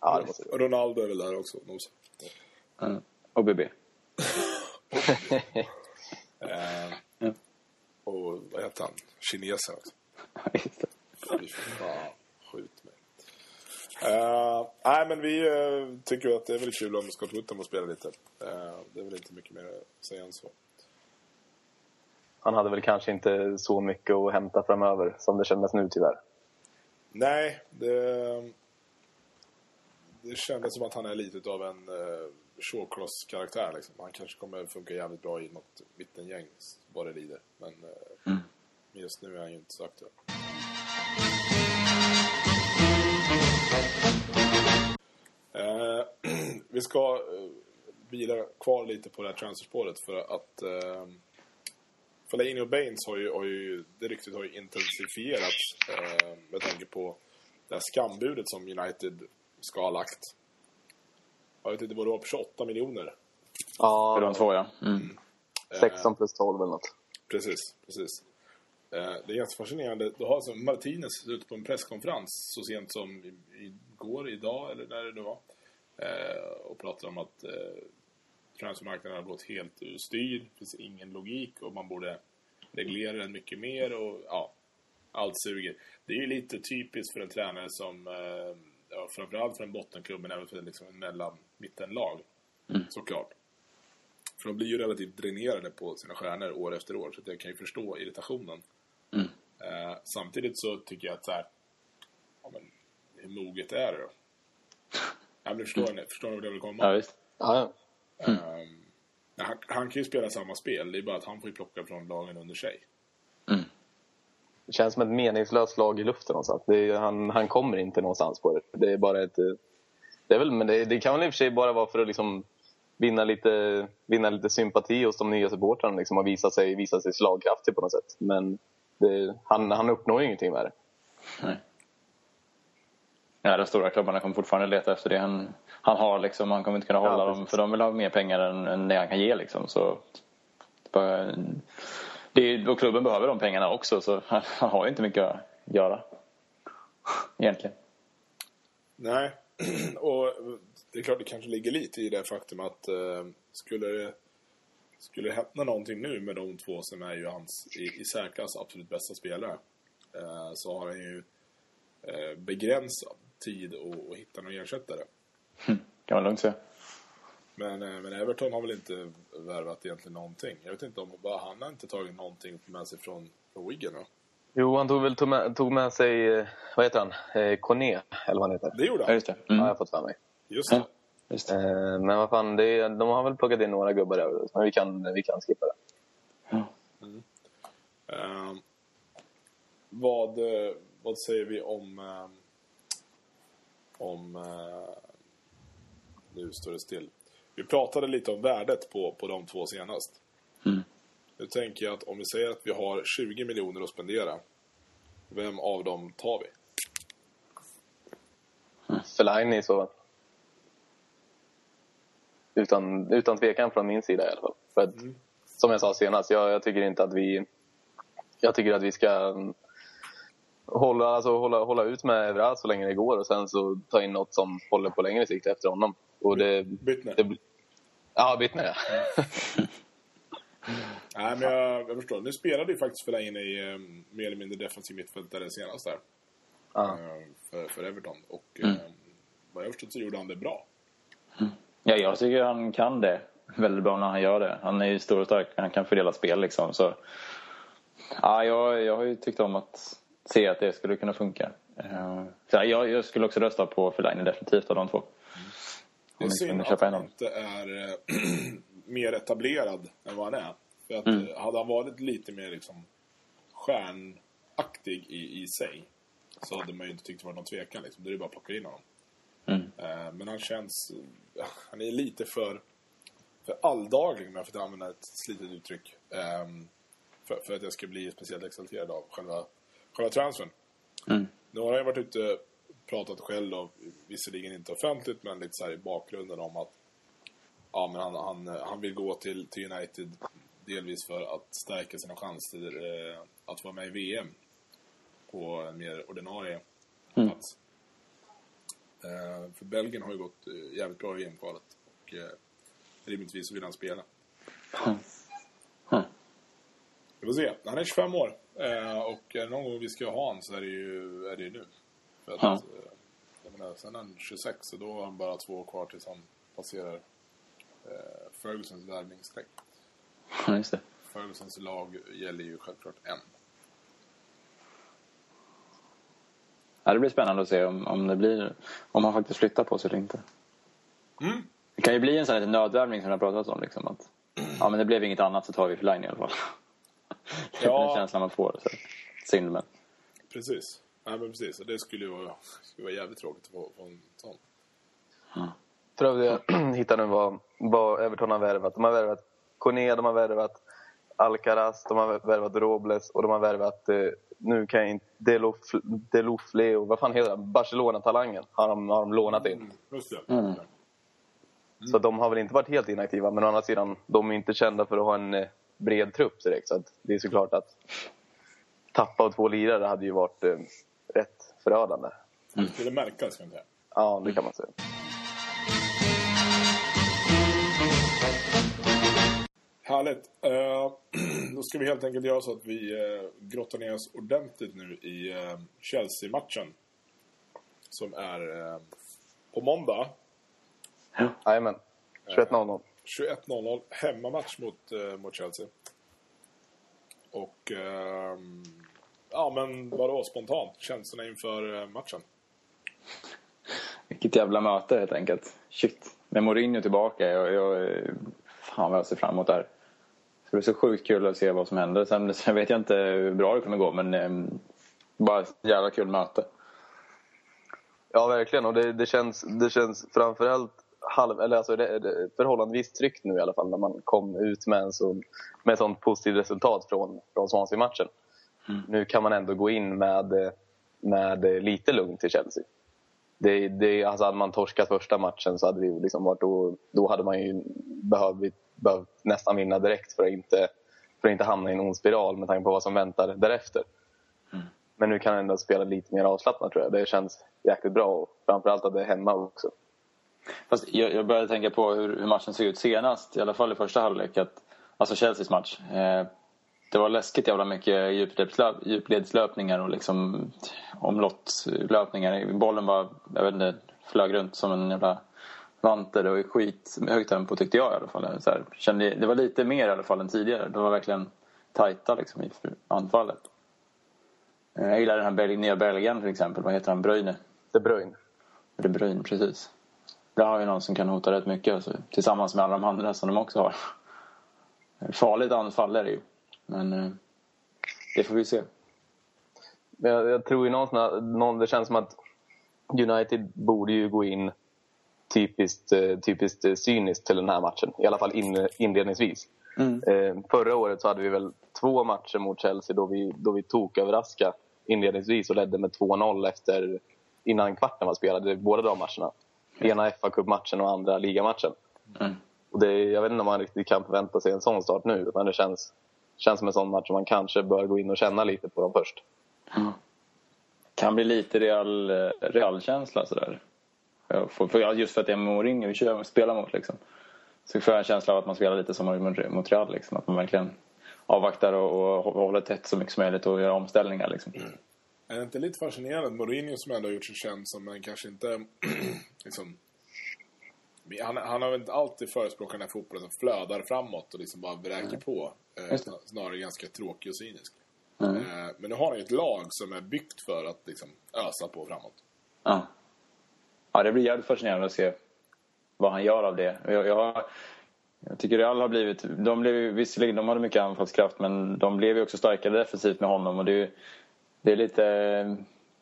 Ja, det måste det Och Ronaldo är väl där också. Mm. Och BB. Eh, Ja. Och vad heter han? Kinesen också. Fy fan. Uh, nej, men vi uh, tycker att det är väldigt kul om Scott Woodham får spela lite. Eh, det är väl inte mycket mer att säga än så. Han hade väl kanske inte så mycket att hämta framöver som det kändes nu tyvärr. Nej, det, det kändes som att han är lite av en uh, shawcross-karaktär. Liksom. Han kanske kommer funka jävligt bra i något mittengäng vad det lider. Men uh, just nu är han ju inte så aktuell. Eh, vi ska uh, vila kvar lite på det här transferspåret för att uh, Fellaini och Baines har ju, har ju, det ryktet har ju intensifierats eh, med tanke på det här skambudet som United ska ha lagt. Jag vet inte vad det var på 28 miljoner. För de Ja, två, ja. Mm. 16 plus 12 eller något. Precis, precis. Eh, det är ganska fascinerande. Då har alltså Martinez ute på en presskonferens så sent som igår, idag eller när det nu var. Eh, och pratar om att eh, transfermarknaden har gått helt ur styr. Det finns ingen logik och man borde reglerar den mycket mer och ja, allt suger. Det är ju lite typiskt för en tränare som, ja, framförallt för en bottenklubb, men även för liksom en mellan mittenlag såklart. För de blir ju relativt dränerade på sina stjärnor år efter år, så jag kan ju förstå irritationen. Eh, samtidigt så tycker jag att så här, ja, men, hur moget är det då? Ja, men förstår, ni, förstår ni vart jag vill komma? Ja, visst. Ja, ja. Ehm, han, han kan ju spela samma spel, det är bara att han får ju plocka från lagen under sig. Det känns som ett meningslöst slag i luften någonstans. Det är, han, han kommer inte någonstans på det. Det är bara ett... eh, Det, är väl, men det, det kan väl i och för sig bara vara för att liksom vinna, lite, vinna lite sympati hos de nya supportrarna liksom, och visa sig, visa sig slagkraftig på något sätt. Men det, han, han uppnår ju ingenting med det. Nej. Ja, de stora klubbarna kommer fortfarande leta efter det han, han har. Liksom. Han kommer inte kunna hålla Ja, dem för de vill ha mer pengar än, än det han kan ge. Liksom. Så, det är, och klubben behöver de pengarna också så han, han har ju inte mycket att göra. Egentligen. Nej, och det är klart det kanske ligger lite i det faktum att eh, skulle det skulle det hända någonting nu med de två som är ju hans i, i särklass absolut bästa spelare eh, så har han ju eh, begränsad tid att, att hitta någon ersättare. Kan man lugnt säga. Men, eh, men Everton har väl inte värvat egentligen någonting. Jag vet inte om bara han har inte tagit någonting med sig från, från Wigan då. Jo, han tog väl tog med, tog med sig, eh, vad heter han, eh, Kone, eller vad han heter. Det gjorde Ja, han. just det. Har Mm. jag fått för mig. Just det. Ja, just det. Eh, men vad fan, det, är- de har väl plockat in några gubbar där, men vi kan, vi kan skippa det. Ehm, vad, eh, vad säger vi om... eh, om... eh, nu står det still. Vi pratade lite om värdet på, på de två senast. Mm. Nu tänker jag att om vi säger att vi har 20 miljoner att spendera. Vem av dem tar vi? Fellaini så... Utan, utan tvekan från min sida i alla fall. För att, Som jag sa senast, jag, jag tycker inte att vi... Jag tycker att vi ska mm, hålla, alltså, hålla, hålla ut med Evra så länge det går och sen så ta in något som håller på längre sikt efter honom. Och det, Byttner. det, ja, Bittner ja. Nej, men jag, jag förstår. Nu spelade ju faktiskt Fellaini i eh, mer eller mindre defensiv mittfältare senast där. ja. eh, för, för Everton. Och eh, vad jag förstått så gjorde han det bra. Ja, jag tycker han kan det väldigt bra när han gör det. Han är ju stor och stark, han kan fördela spel liksom. Så, ja, jag, jag har ju tyckt om att se att det skulle kunna funka. Eh, Så jag, jag skulle också rösta på Fellaini definitivt av de två. Det är synd att han inte är eh, mer etablerad än vad han är. För att eh, hade han varit lite mer liksom stjärnaktig i, i sig så hade man ju inte tyckt det var någon tvekan. Liksom. Då är det bara att plocka in honom. Mm. Eh, men han känns... Han är lite för, för alldaglig, om jag får använda ett slitet uttryck. ehm, för, för att jag ska bli speciellt exalterad av själva, själva transfern. Mm. Nu har jag varit ute och pratat själv då, visserligen inte offentligt men lite så här i bakgrunden om att ja, men han, han, han vill gå till, till United delvis för att stärka sina chanser eh, att vara med i VM på en mer ordinarie Mm. plats. Eh, för Belgien har ju gått eh, jävligt bra i VM-kvalet och eh, rimligtvis vill han spela. Mm. Mm. Vi får se. Han är 25 år. Och är det någon gång vi ska ha han så är det ju, är det ju nu. För att, eh, jag menar, sen är han 26 så då har han bara två år kvar tills han passerar eh, Fergusons värvningsstreck. Ja, just det. Fergusons lag gäller ju självklart än. Ja, det blir spännande att se om, om, det blir, om han faktiskt flyttar på sig eller inte. Mm. Det kan ju bli en sån här liten nödvärvning som jag pratat om. Liksom, att, ja, men det blev inget annat så tar vi Fellaini i alla fall. Det är Ja. den känslan man får. Så. Synd men. Precis. Nej, men precis. Det skulle ju vara, skulle vara jävligt tråkigt att få, få en sån. Prövade jag hitta nu vad, vad Everton har värvat. De har värvat Kone, de har värvat Alcaraz, de har värvat Robles och de har värvat, eh, nu kan jag inte, Delof- Delofleo, vad fan heter han? Barcelona-talangen har de, har de lånat in. Det. Mm. Så de har väl inte varit helt inaktiva, men å andra sidan, de är inte kända för att ha en eh, bred trupp direkt. Så att det är såklart att tappa av två lirare hade ju varit eh, rätt förödande. Det skulle märkas kan jag säga. Ja, det kan man säga. Härligt. Eh, då ska vi helt enkelt göra så att vi uh, grottar ner oss ordentligt nu i uh, Chelsea-matchen. Som är på måndag. Jajamän. 21.00. 21.00. Hemmamatch mot, mot Chelsea. Och... ja, men vadå spontant? Känslorna inför matchen? Vilket jävla möte helt enkelt. Shit. Med Mourinho tillbaka. Jag, jag, fan vad jag ser fram emot det här. Så det blir så sjukt kul att se vad som händer. Sen, sen vet jag inte hur bra det kommer gå men eh, bara ett jävla kul möte. Ja, verkligen. Och det, det, känns, det känns framförallt halv, eller alltså det, det, förhållandevis tryggt nu i alla fall när man kom ut med en sån, med sånt positivt resultat från, från Swansea-matchen. Mm. Nu kan man ändå gå in med, med lite lugn till Chelsea. Det, det, alltså hade man torskat första matchen så hade vi liksom varit då, då hade man ju behövt, behövt nästan vinna direkt för att, inte, för att inte hamna i en ond spiral med tanke på vad som väntar därefter. Mm. Men nu kan han ändå spela lite mer avslappnat tror jag. Det känns jäkligt bra och framförallt att det är hemma också. Fast jag, jag började tänka på hur, hur, matchen såg ut senast, i alla fall i första halvlek. Att, alltså Chelseas match. Eh, det var läskigt jävla mycket djupledslöpningar och liksom omlottlöpningar. Bollen var, jag vet inte, flög runt som en jävla vante. Det var skit högt tempo tyckte jag i alla fall. Så här, kände, det var lite mer i alla fall än tidigare. Det var verkligen tajta liksom i anfallet. Eh, jag gillar den här nya belgaren till exempel. Vad heter han? Bruyne? De Bruyne. De Bruyne, precis. Där har vi någon som kan hota rätt mycket. Alltså, tillsammans med alla de andra som de också har. Farligt anfall är det ju. Men eh, det får vi se. Jag, jag tror ju någon, någon, det känns som att United borde ju gå in typiskt, eh, typiskt eh, cyniskt till den här matchen. I alla fall in, inledningsvis. Mm. Eh, förra året så hade vi väl två matcher mot Chelsea då vi, då vi tog överraska inledningsvis och ledde med 2-0 efter innan kvarten var spelad, båda de matcherna. Ena fa Cup-matchen och andra ligamatchen. Mm. Och det, jag vet inte om man riktigt kan förvänta sig en sån start nu, men det känns, känns som en sån match som man kanske bör gå in och känna lite på dem först. Mm. Kan bli lite real, realkänsla sådär. För, just för att det är Mourinho vi spelar mot liksom. Så får jag en känsla av att man spelar lite som mot Real liksom. Att man verkligen avvaktar och, och håller tätt så mycket som möjligt och gör omställningar liksom. Mm. Är det inte lite fascinerande? Mourinho som ändå har gjort sig känd som en kanske inte liksom han, han har väl inte alltid förespråkat den här fotbollen som flödar framåt och liksom bara vräker mm. på. Eh, snarare ganska tråkig och cynisk. Mm. Eh, men nu har han ju ett lag som är byggt för att liksom ösa på framåt. Ja. Ja, det blir jävligt fascinerande att se vad han gör av det. Jag, jag, jag tycker Real har blivit... De blev, visserligen de hade mycket anfallskraft men de blev ju också starkare defensivt med honom. Och det, det är lite...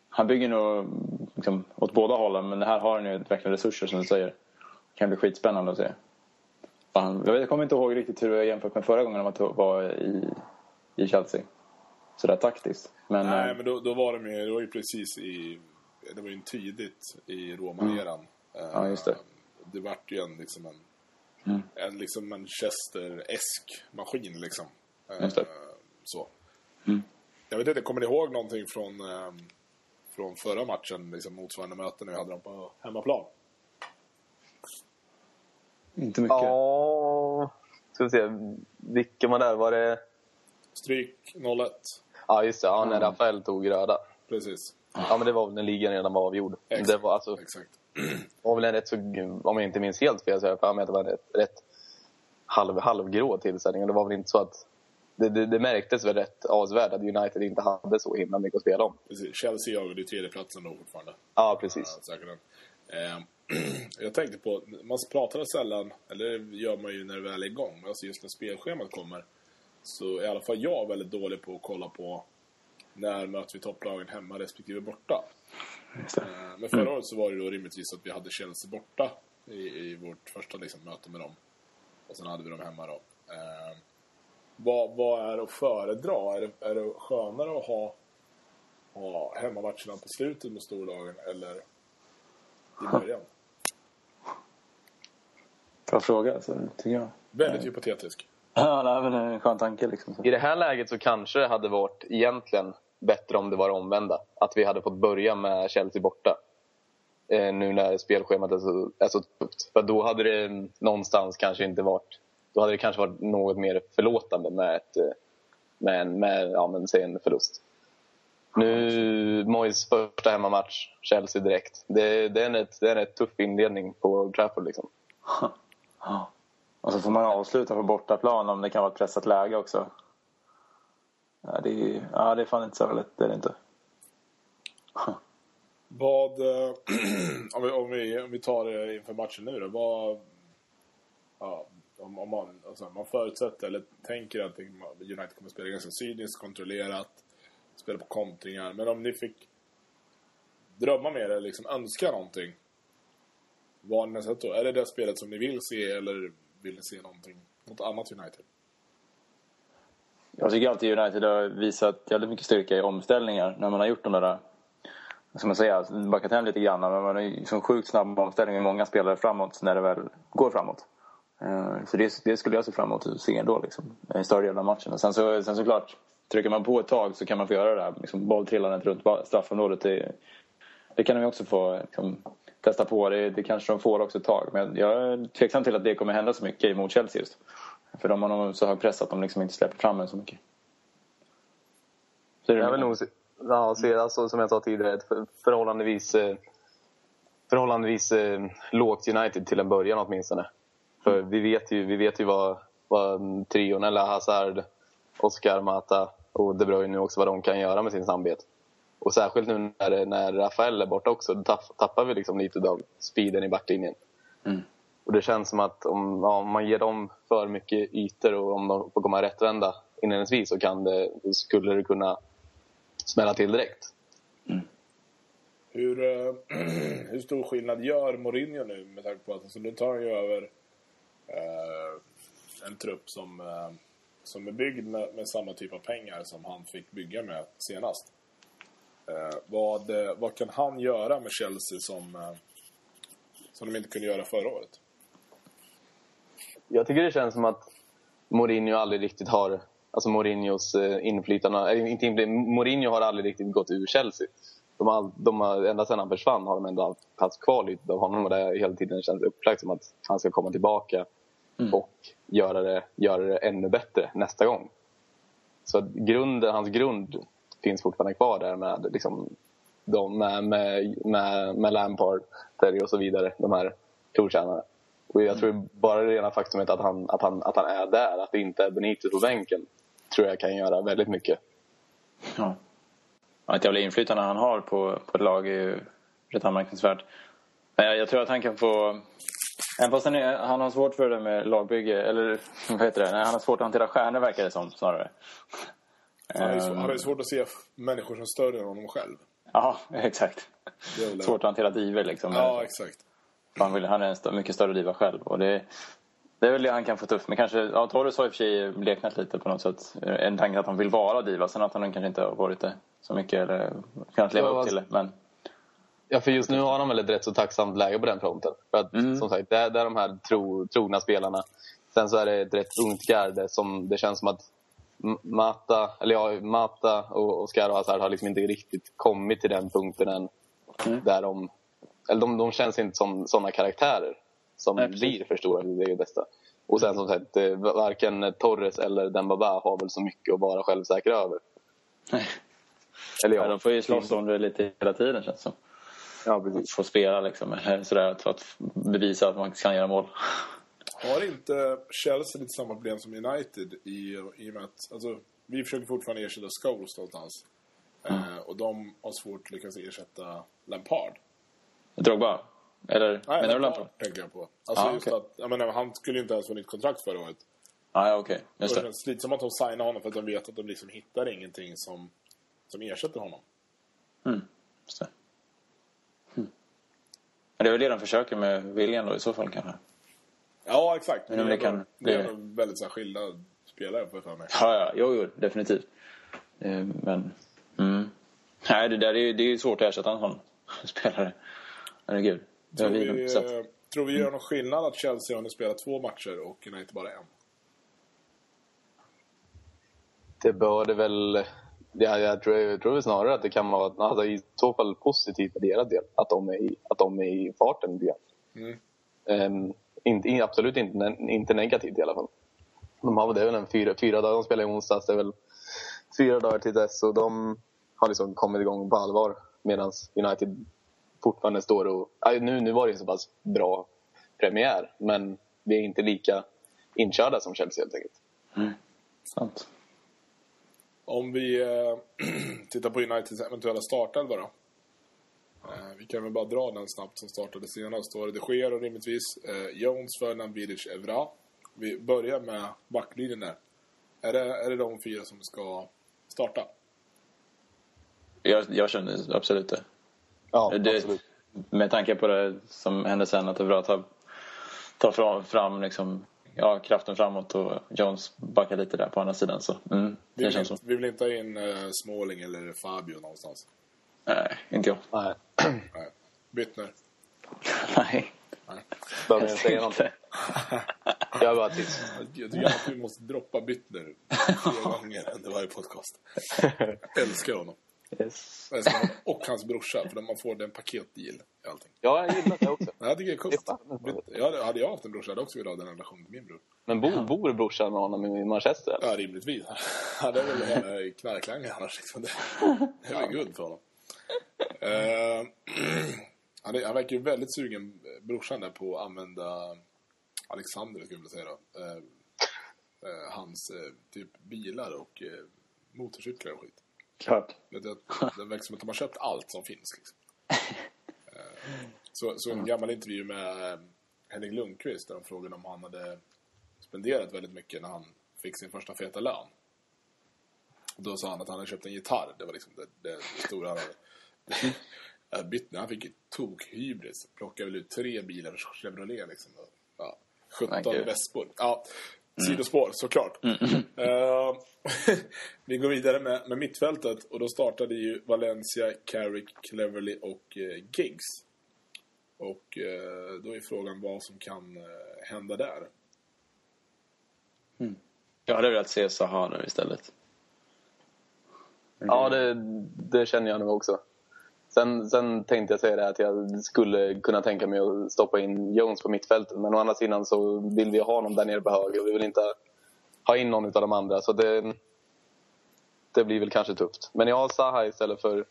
Han bygger nog liksom, åt båda hållen men här har han ju verkligen resurser som du säger. Det kan bli skitspännande att se. Han, jag, jag kommer inte ihåg riktigt hur var jämfört med förra gången de var i, i Chelsea. Sådär taktiskt. Men, Nej, äh, men då, då var de ju, det var ju precis i... Det var ju tidigt i Roma-eran. Mm. Ja, just det. Det vart ju en liksom en... Mm. En liksom Manchester-esk maskin liksom. Just det. Så. Mm. Jag vet inte, kommer ni ihåg någonting från, eh, från förra matchen, liksom motsvarande möten när vi hade dem på hemmaplan? Inte mycket. Ja, ska vi se. Vilken var där? Var det... Stryk 0-1. Ja, just det. Ja, när Rafael tog röda. Precis. Ja, men det var väl när ligan redan var avgjord. Exakt. Det var alltså... Exakt. var väl en rätt så, om jag inte minns helt fel så jag för att det var en rätt, rätt halv, halvgrå tillställning. Det var väl inte så att det, det, det, märktes väl rätt avsevärt att United inte hade så himla mycket att spela om. Precis. Chelsea jagade ju tredjeplatsen då fortfarande. Ja, precis. Ja, eh, jag tänkte på, man pratar sällan, eller det gör man ju när det väl är igång, men alltså just när spelschemat kommer så är i alla fall jag väldigt dålig på att kolla på när möter vi topplagen hemma respektive borta. Eh, men förra året så var det då rimligtvis att vi hade Chelsea borta i, i vårt första liksom, möte med dem. Och sen hade vi dem hemma då. Eh, vad, vad är att föredra? Är det, är det skönare att ha, ha hemmamatcherna på slutet med storlagen eller i början? Bra fråga, alltså, tycker jag. Väldigt hypotetisk. Ja, det är väl en skön tanke. Liksom. I det här läget så kanske det hade varit egentligen bättre om det var omvända. Att vi hade fått börja med Chelsea borta. Eh, nu när spelschemat är så, är så tufft. För då hade det någonstans kanske inte varit då hade det kanske varit något mer förlåtande med, ett, eh, med, en, med ja, men, säg en förlust. Nu, Mois första hemmamatch, Chelsea direkt. Det, det, är en rätt, det är en rätt tuff inledning på Trafford. Liksom. Ja. Och så får man avsluta på bortaplan om det kan vara ett pressat läge också. Ja, det är, ja, det är fan inte så lätt. Det är det inte. Vad, eh, om, vi, om, vi, om vi tar det inför matchen nu då. Vad, ja, om, om man, alltså, man förutsätter eller tänker att United kommer att spela ganska cyniskt, kontrollerat, spela på kontringar. Men om ni fick drömma med det, liksom önska någonting. Vad har ni sett då? Är det det spelet som ni vill se eller vill ni se någonting, något annat United? Jag tycker alltid United har visat jävligt mycket styrka i omställningar när man har gjort de där ska man säga, backat hem lite grann. Men man har ju liksom sjukt snabb omställning med många spelare framåt när det väl går framåt. Eh, så det, det skulle jag se fram emot att se ändå, liksom, en större del av matchen. sen, så, sen såklart, trycker man på ett tag så kan man få göra det här liksom, bolltrillandet runt straffområdet. Det, det kan de också få liksom, testa på. Det, det kanske de får också ett tag. Men jag är tveksam till att det kommer hända så mycket mot Chelsea just. För de har nog så hög press att de liksom inte släpper fram en så mycket. Så jag vill nog se, ja, se alltså, som jag sa tidigare, ett förhållandevis, eh, förhållandevis eh, lågt United till en början åtminstone. För vi vet ju, vi vet ju vad, vad trion, eller Hazard, Oscar, Mata och De Bruyne också, vad de kan göra med sin samarbete. Och särskilt nu när, när Rafael är borta också, då tappar vi liksom lite av speeden i backlinjen. Mm. Och det känns som att om, ja, om, man ger dem för mycket ytor och om de får komma rättvända inledningsvis så kan det, skulle det kunna smälla till direkt. Mm. Hur, uh, hur stor skillnad gör Mourinho nu med tanke på att alltså, nu tar han ju över uh, en trupp som, uh, som är byggd med, med, samma typ av pengar som han fick bygga med senast. vad, vad kan han göra med Chelsea som, som de inte kunde göra förra året? Jag tycker det känns som att Mourinho aldrig riktigt har alltså Mourinhos eh, inflytande. Äh, inte inflytande Mourinho har aldrig riktigt gått ur Chelsea. De har, de har, ända sedan han försvann har de ändå haft kvar lite av honom och det har hela tiden känts upplagt som att han ska komma tillbaka mm. och göra det, göra det ännu bättre nästa gång. Så grunden, hans grund finns fortfarande kvar där med, liksom, de, med, med, med, med Lampard, Terry och så vidare. De här trotjänarna. Och jag tror bara det rena faktumet att han, att, han, att han är där, att det inte är Benitez på bänken tror jag kan göra väldigt mycket. Ja. Ett jävla inflytande han har på, på ett lag är ju rätt anmärkningsvärt. Men jag tror att han kan få... Även fast han, är, han har svårt för det med lagbygge, eller vad heter det? Nej, han har svårt att hantera stjärnor verkar det som snarare. Han har, ju, har svårt att se människor som större än honom själv. Ja, exakt. Svårt att hantera diver liksom. Ja, exakt. Han, vill, han är en mycket större diva själv. Och det, det är väl det han kan få tufft. Men kanske, ja, Torres har i och för sig bleknat lite på något sätt. En tanke att han vill vara diva. Sen att han kanske inte har varit det så mycket eller kunnat leva ja, upp till det. Men... Ja, för just nu har han väl ett rätt så tacksamt läge på den fronten. För att, mm. som sagt, det är, det är de här tro, trogna spelarna. Sen så är det ett rätt ungt garde som det känns som att Mata, eller ja, Mata och Oscar och Hazard har liksom inte riktigt kommit till den punkten än. Mm. Där de, eller de, de känns inte som sådana karaktärer som Nej, blir för stora. Det är det bästa. Och sen som sagt, eh, varken Torres eller Dembaba har väl så mycket att vara självsäkra över. Nej. Eller ja, de får ju slåss om det lite hela tiden känns det som. Ja, precis. Få spela liksom, sådär, för att bevisa att man kan göra mål. Har inte Chelsea lite samma problem som United i, i och med att alltså, vi försöker fortfarande ersätta Scholes någonstans. Mm. Eh, och de har svårt att lyckas ersätta Lampard. Drogba? Eller Nej, menar du Lampard? tänker jag på. Alltså ah, just okay. att, jag menar, han skulle ju inte ens få nytt kontrakt förra året. Ah, okej. Okay. Just det. Det känns lite som att de signar honom för att de vet att de liksom hittar ingenting som, som ersätter honom. Mm, just det. Mm. Men det är väl det de försöker med William då i så fall kanske? Ja, exakt. Men det, är, kan, det är det... väldigt så skilda spelare på för mig. Ja, ja. Jo, jo, definitivt. Eh, men... Mm. Nej, det där är, det är svårt att ersätta en sån spelare. Herregud. Tror vi, eh, tror vi gör någon skillnad att Chelsea har nu spelat två matcher och United bara en? Det bör det väl... Ja, jag, tror, jag tror snarare att det kan vara alltså, i så fall positivt för deras del. Att de är i, att de är i farten mm. um, inte, absolut inte, inte negativt i alla fall. De har väl, det är väl en fyra, fyra dagar. De spelar i onsdags. Det är väl fyra dagar till dess. Och de har liksom kommit igång på allvar. Medan United fortfarande står och... Nu, nu var det en så pass bra premiär. Men vi är inte lika inkörda som Chelsea helt enkelt. Sant. Om vi eh, tittar på Uniteds eventuella startelva då. Eh, vi kan väl bara dra den snabbt som startade senast. Då var det de Gea och rimligtvis eh, Jones, Ferdinand, Vidic, Evra. Vi börjar med backlinjen där. Är det, är det de fyra som ska starta? Jag, jag känner absolut det. Ja, det absolut. med tanke på det som hände sen, att Evra tar, tar fram, fram liksom, ja, kraften framåt och Jones backar lite där på andra sidan. Så, mm, Vi det vill, inte, så. vi vill inte ha in eh, Småling eller Fabio någonstans. Nej, inte jag. Nej. Nej. Byttner. Nej. Behöver jag säga någonting? Jag bara tills. Jag tycker att du måste droppa Byttner fler gånger under varje podcast. Jag älskar honom. Yes. Och hans brorsa, för man får den paketdeal i allting. Ja, jag gillar det också. Nej, Jag tycker det är coolt. Jag hade, jag haft en brorsa hade jag också velat ha den relationen till min bror. Men bor, bor brorsan med honom i Manchester? Eller? Ja, rimligtvis. Han är väl knarklangare annars. Liksom. Det är väl guld för honom. Eh, han, är, han verkar ju väldigt sugen, brorsan där, på att använda Alexander, skulle jag vilja säga då. Eh, eh, hans typ bilar och motorcyklar och skit. Klart. Det, det, det verkar som att de har köpt allt som finns. Liksom. Så, så en gammal intervju med eh, Henrik Lundqvist där de frågade om han hade spenderat väldigt mycket när han fick sin första feta lön. Då sa han att han hade köpt en gitarr. Det var liksom det, det, stora han hade. Jag bytte, han fick tokhybris. Plockade väl ut tre bilar Chevrolet liksom. Och, Ja, 17 Men gud. Vespor. Ja, sidospår såklart. Eh, vi går vidare med, med mittfältet och då startade ju Valencia, Carrick, Cleverly och eh, Giggs. Och eh, då är frågan vad som kan eh, hända där. Jag hade velat se Zaha nu istället. Ja, det, det känner jag nu också. Sen, sen tänkte jag säga det att jag skulle kunna tänka mig att stoppa in Jones på mittfältet. Men å andra sidan så vill vi ha honom där nere på höger. och Vi vill inte ha in någon av de andra. Så det, det blir väl kanske tufft. Men jag har Zaha istället för,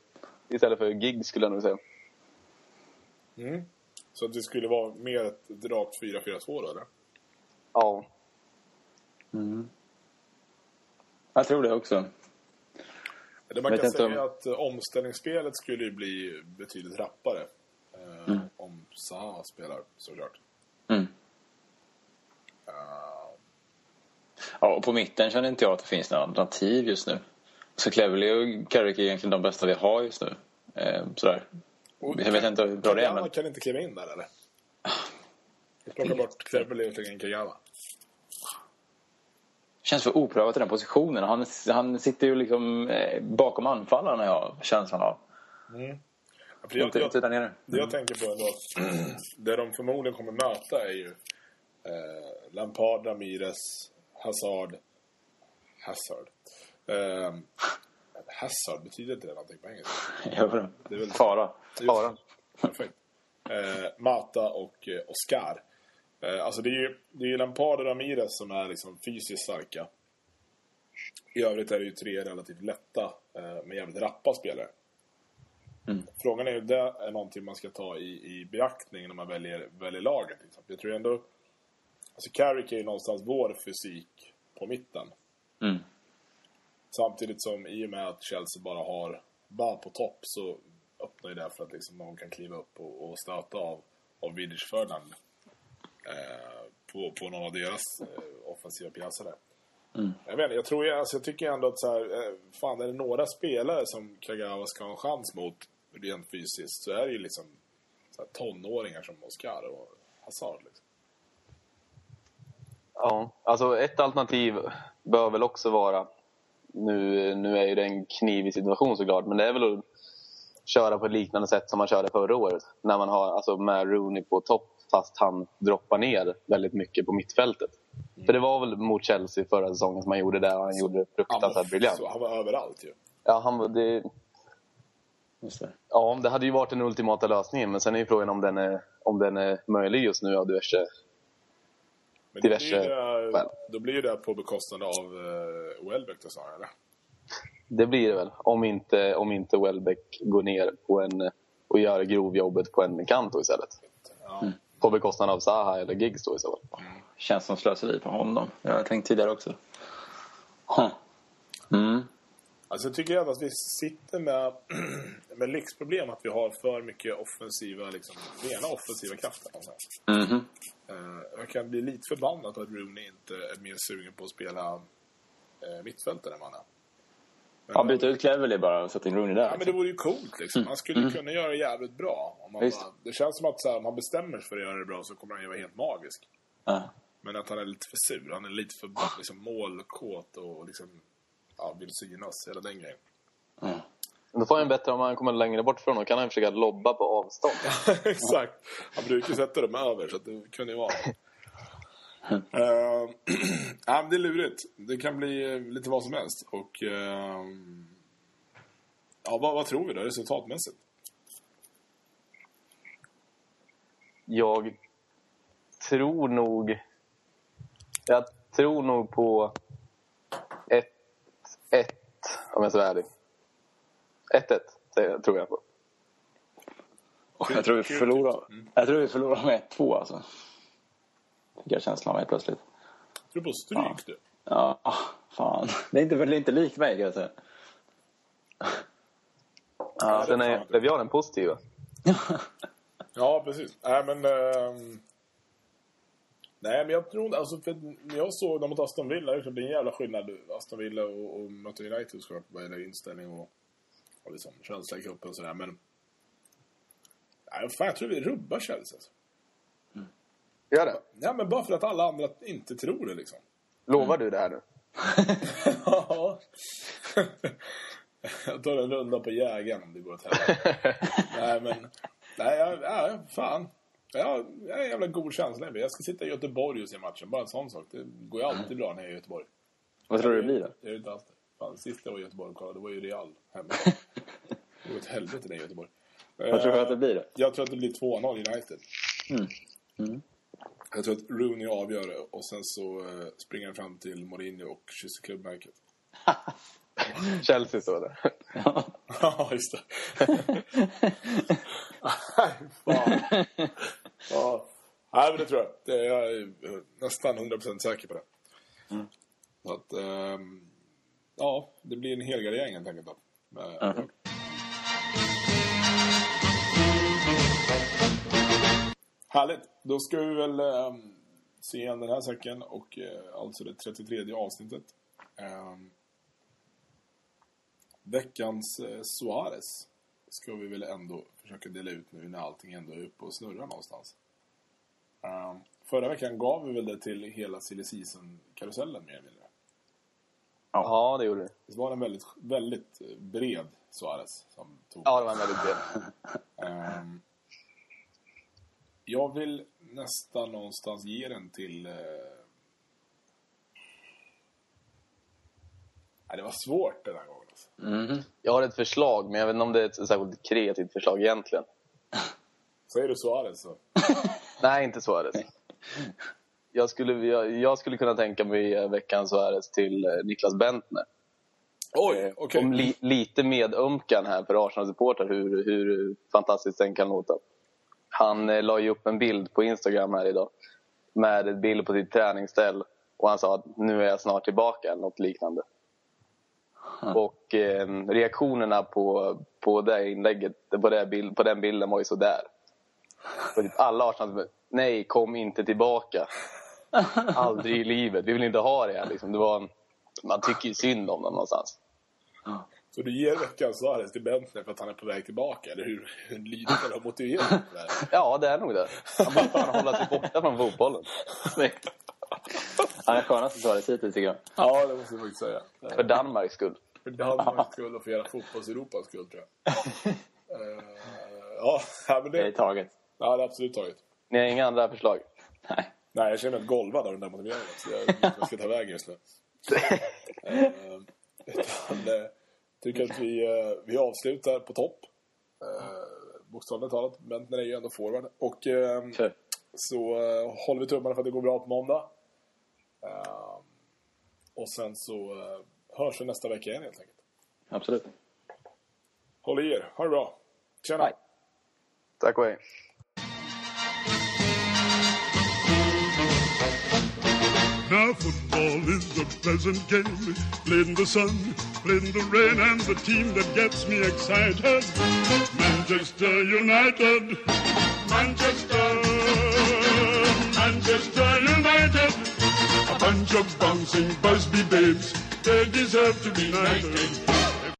istället för Gig skulle jag nog säga. Så att det skulle vara mer ett, rakt 4-4-2 då, eller? Ja, Jag tror det också. Det man kan säga om- att omställningsspelet skulle ju bli betydligt rappare. Eh, Om Zaha spelar, såklart. Mm. Eh, Ja, och på mitten känner inte jag att det finns några alternativ just nu. Så Cleverly och Carrick är egentligen de bästa vi har just nu. Eh, sådär. och Jag vet inte hur bra det är, men- kan inte kliva in där, eller? Plocka bort Cleverly och slänga in Kagawa. Känns för oprövat i den positionen. Han, han sitter ju liksom eh, bakom anfallaren har jag känslan av. Ja, för jag, Inte, jag, inte där nere. Det jag tänker på ändå, det de förmodligen kommer möta är ju eh, Lampard, Ramirez, Hazard. Hazard. Eh, Hazard, betyder inte det någonting på engelska? Inte. Det är väl- Fara. Fara. Perfekt. Eh, Mata och eh, Oscar. Eh, alltså det är ju, det är ju Lampard och Ramirez som är liksom fysiskt starka. I övrigt är det ju tre relativt lätta, eh, men jävligt rappa spelare. Frågan är ju, det är någonting man ska ta i, i beaktning när man väljer, väljer laget. Liksom. Jag tror ändå... Alltså Carrick är ju någonstans vår fysik på mitten. Mm. Samtidigt som i och med att Chelsea bara har Ba på topp så öppnar ju det för att liksom någon kan kliva upp och, och stöta av, av Vidic Ferdinand på, på någon av deras eh, offensiva pjäser där. Jag, vet, jag, tror, alltså, jag tycker ändå att så här, eh, fan är det några spelare som Kagawa ska ha en chans mot rent fysiskt så är det ju liksom så här, tonåringar som Oscar och Hazard. Liksom. Ja, alltså ett alternativ bör väl också vara, nu, nu är ju det en knivig situation såklart, men det är väl att köra på ett liknande sätt som man körde förra året. När man har alltså med Rooney på topp fast han droppar ner väldigt mycket på mittfältet. För det var väl mot Chelsea förra säsongen som han gjorde det och han gjorde det Han fruktansvärt var, briljant. så, han var överallt ju. Ja, han, var- det, det. ja, det hade ju varit den ultimata lösningen men sen är ju frågan om den är, om den är möjlig just nu av diverse Men diverse då blir, det, då blir det på bekostnad av uh, Welbeck då snarare, eller? Det blir det väl. Om inte, om inte Welbeck går ner på en, och gör grovjobbet på en kant istället. Ja. På bekostnad av Zaha eller Giggs då i så fall. Känns som slöseri på honom. Jag har tänkt tidigare också. Huh. Mm. Alltså jag tycker att vi sitter med, med lyxproblem att vi har för mycket offensiva, liksom, rena offensiva krafter. Mhm. Eh, jag kan bli lite förbannad att Rooney inte är mer sugen på att spela uh, mittfältare än vad han är. Ja, byta ut Cleverley bara och sätta in Rooney där. Ja, men det vore ju coolt liksom. Han skulle ju kunna göra det jävligt bra. Om man Visst. bara, det känns som att så här, om han bestämmer sig för att göra det bra så kommer han ju vara helt magisk. Ja. Men att han är lite för sur. Han är lite för liksom, målkåt och liksom, ja, vill synas. Hela den grejen. Då får han bättre om han kommer längre bort från och kan han försöka lobba på avstånd. Exakt. Han brukar sätta dem över så att det kunde ju vara. Uh, ja, det är lurigt. Det kan bli eh, lite vad som helst. Och... ehm, ja, vad, vad tror vi då resultatmässigt? Jag tror nog... Jag tror nog på 1-1 om jag ska vara ärlig. 1-1 säger jag- tror jag på. Och jag tror vi förlorar. kul. Jag tror vi förlorar med 1-2 alltså. Fick jag känslan av helt plötsligt. Tror du på stryk du? Ja, fan. Det är inte, det är inte likt mig kan jag säga. Ja, den är, vi har den positiva. Ja, precis. Nej, men... ehm, nej, men jag tror inte... Alltså, för när jag såg dem mot Aston Villa, det blir en jävla skillnad. Aston Villa och, och möter United såklart, vad gäller inställning och, och liksom känsla i kroppen och sådär. Men... Nej, fan, jag tror vi rubbar Chelsea. Alltså. Gör det? Ja, men bara för att alla andra inte tror det liksom. Lovar du det här nu? Ja. jag tar en runda på jägaren om det går åt helvete. Nej, men... Nej, jag, ja, fan. Jag, jag har en jävla god känsla. Jag ska sitta i Göteborg och se matchen. Bara en sån sak. Det går ju alltid bra när jag är i Göteborg. Vad tror du det blir då? Det är inte alls det. Fan, sist jag var i Göteborg och kollade, det var ju Real hemma. Det var ett helvete det i Göteborg. Vad tror du Eh, att det blir då? Jag tror att det blir 2-0 United. Mm. Mm. Jag tror att Rooney avgör det och sen så eh, springer han fram till Mourinho och kysser klubbmärket. Chelsea står det. Ja, just det. Nej, fan. Ja. Nej, men det tror jag. Det är jag är nästan 100% säker på det. Så att, ehm, ja, det blir en helgardering helt enkelt. Då. Med- Mhm. Härligt. Då ska vi väl ehm, se igen den här säcken och eh, alltså det 33 avsnittet. Ehm, veckans eh, Suarez ska vi väl ändå försöka dela ut nu när allting ändå är uppe och snurrar någonstans. Ehm, förra veckan gav vi väl det till hela silly season-karusellen mer eller mindre. Ja, det gjorde det. Det var en väldigt, väldigt eh, bred Suarez som tog. Ja, det var en väldigt bred. Jag vill nästan någonstans ge den till... Uh... Nej, det var svårt den här gången. Alltså. Mhm. Jag har ett förslag, men jag vet inte om det är ett särskilt kreativt förslag egentligen. Säger du Suarez så... Nej, inte Suarez. Jag skulle, jag, jag skulle kunna tänka mig eh, veckans Suarez till eh, Niklas Bentner. Oj, okej. Om li, lite medömkan här för Arsenal-supportrar, hur, hur fantastiskt den kan låta. Han eh, la ju upp en bild på Instagram här idag med en bild på sitt träningsställ och han sa att nu är jag snart tillbaka eller något liknande. Och eh, reaktionerna på, på det inlägget, på, det bild, på den bilden var ju sådär. Och typ alla Arsenal nej kom inte tillbaka. Aldrig i livet, vi vill inte ha det här liksom. Det var en, man tycker ju synd om dem någonstans. Så du ger veckans Suarez till Bentner för att han är på väg tillbaka? Eller hur, hur lydigt är det att motivera det där? Ja, det är nog det. Han fan hålla sig borta från fotbollen. Snyggt. Han är skönast i svaret hittills tycker jag. Ja, det måste jag faktiskt säga. För Danmarks skull. För Danmarks skull och för hela fotbolls-Europas skull, tror jag. Eh, ja, men Det är det, taget. ja, det är absolut taget. Ni har inga andra förslag? Nej. Nej, jag känner mig golvad av den där motiveringen. Så jag vet inte vad jag ska ta vägen just nu. Eh, utan, eh, tycker att vi, eh, vi avslutar på topp. Eh, bokstavligt talat. Bentner är ju ändå forward. Och eh, Kör. så eh, håller vi tummarna för att det går bra på måndag. Eh, och sen så eh, hörs vi nästa vecka igen helt enkelt. Absolut. Håll i er. Ha det bra. Tjena. Hej. Tack och hej. Now football is a pleasant game, played in the sun, in the rain, and the team that gets me excited, Manchester United, Manchester, Manchester United, a bunch of bouncing Busby babes, they deserve to be knighted.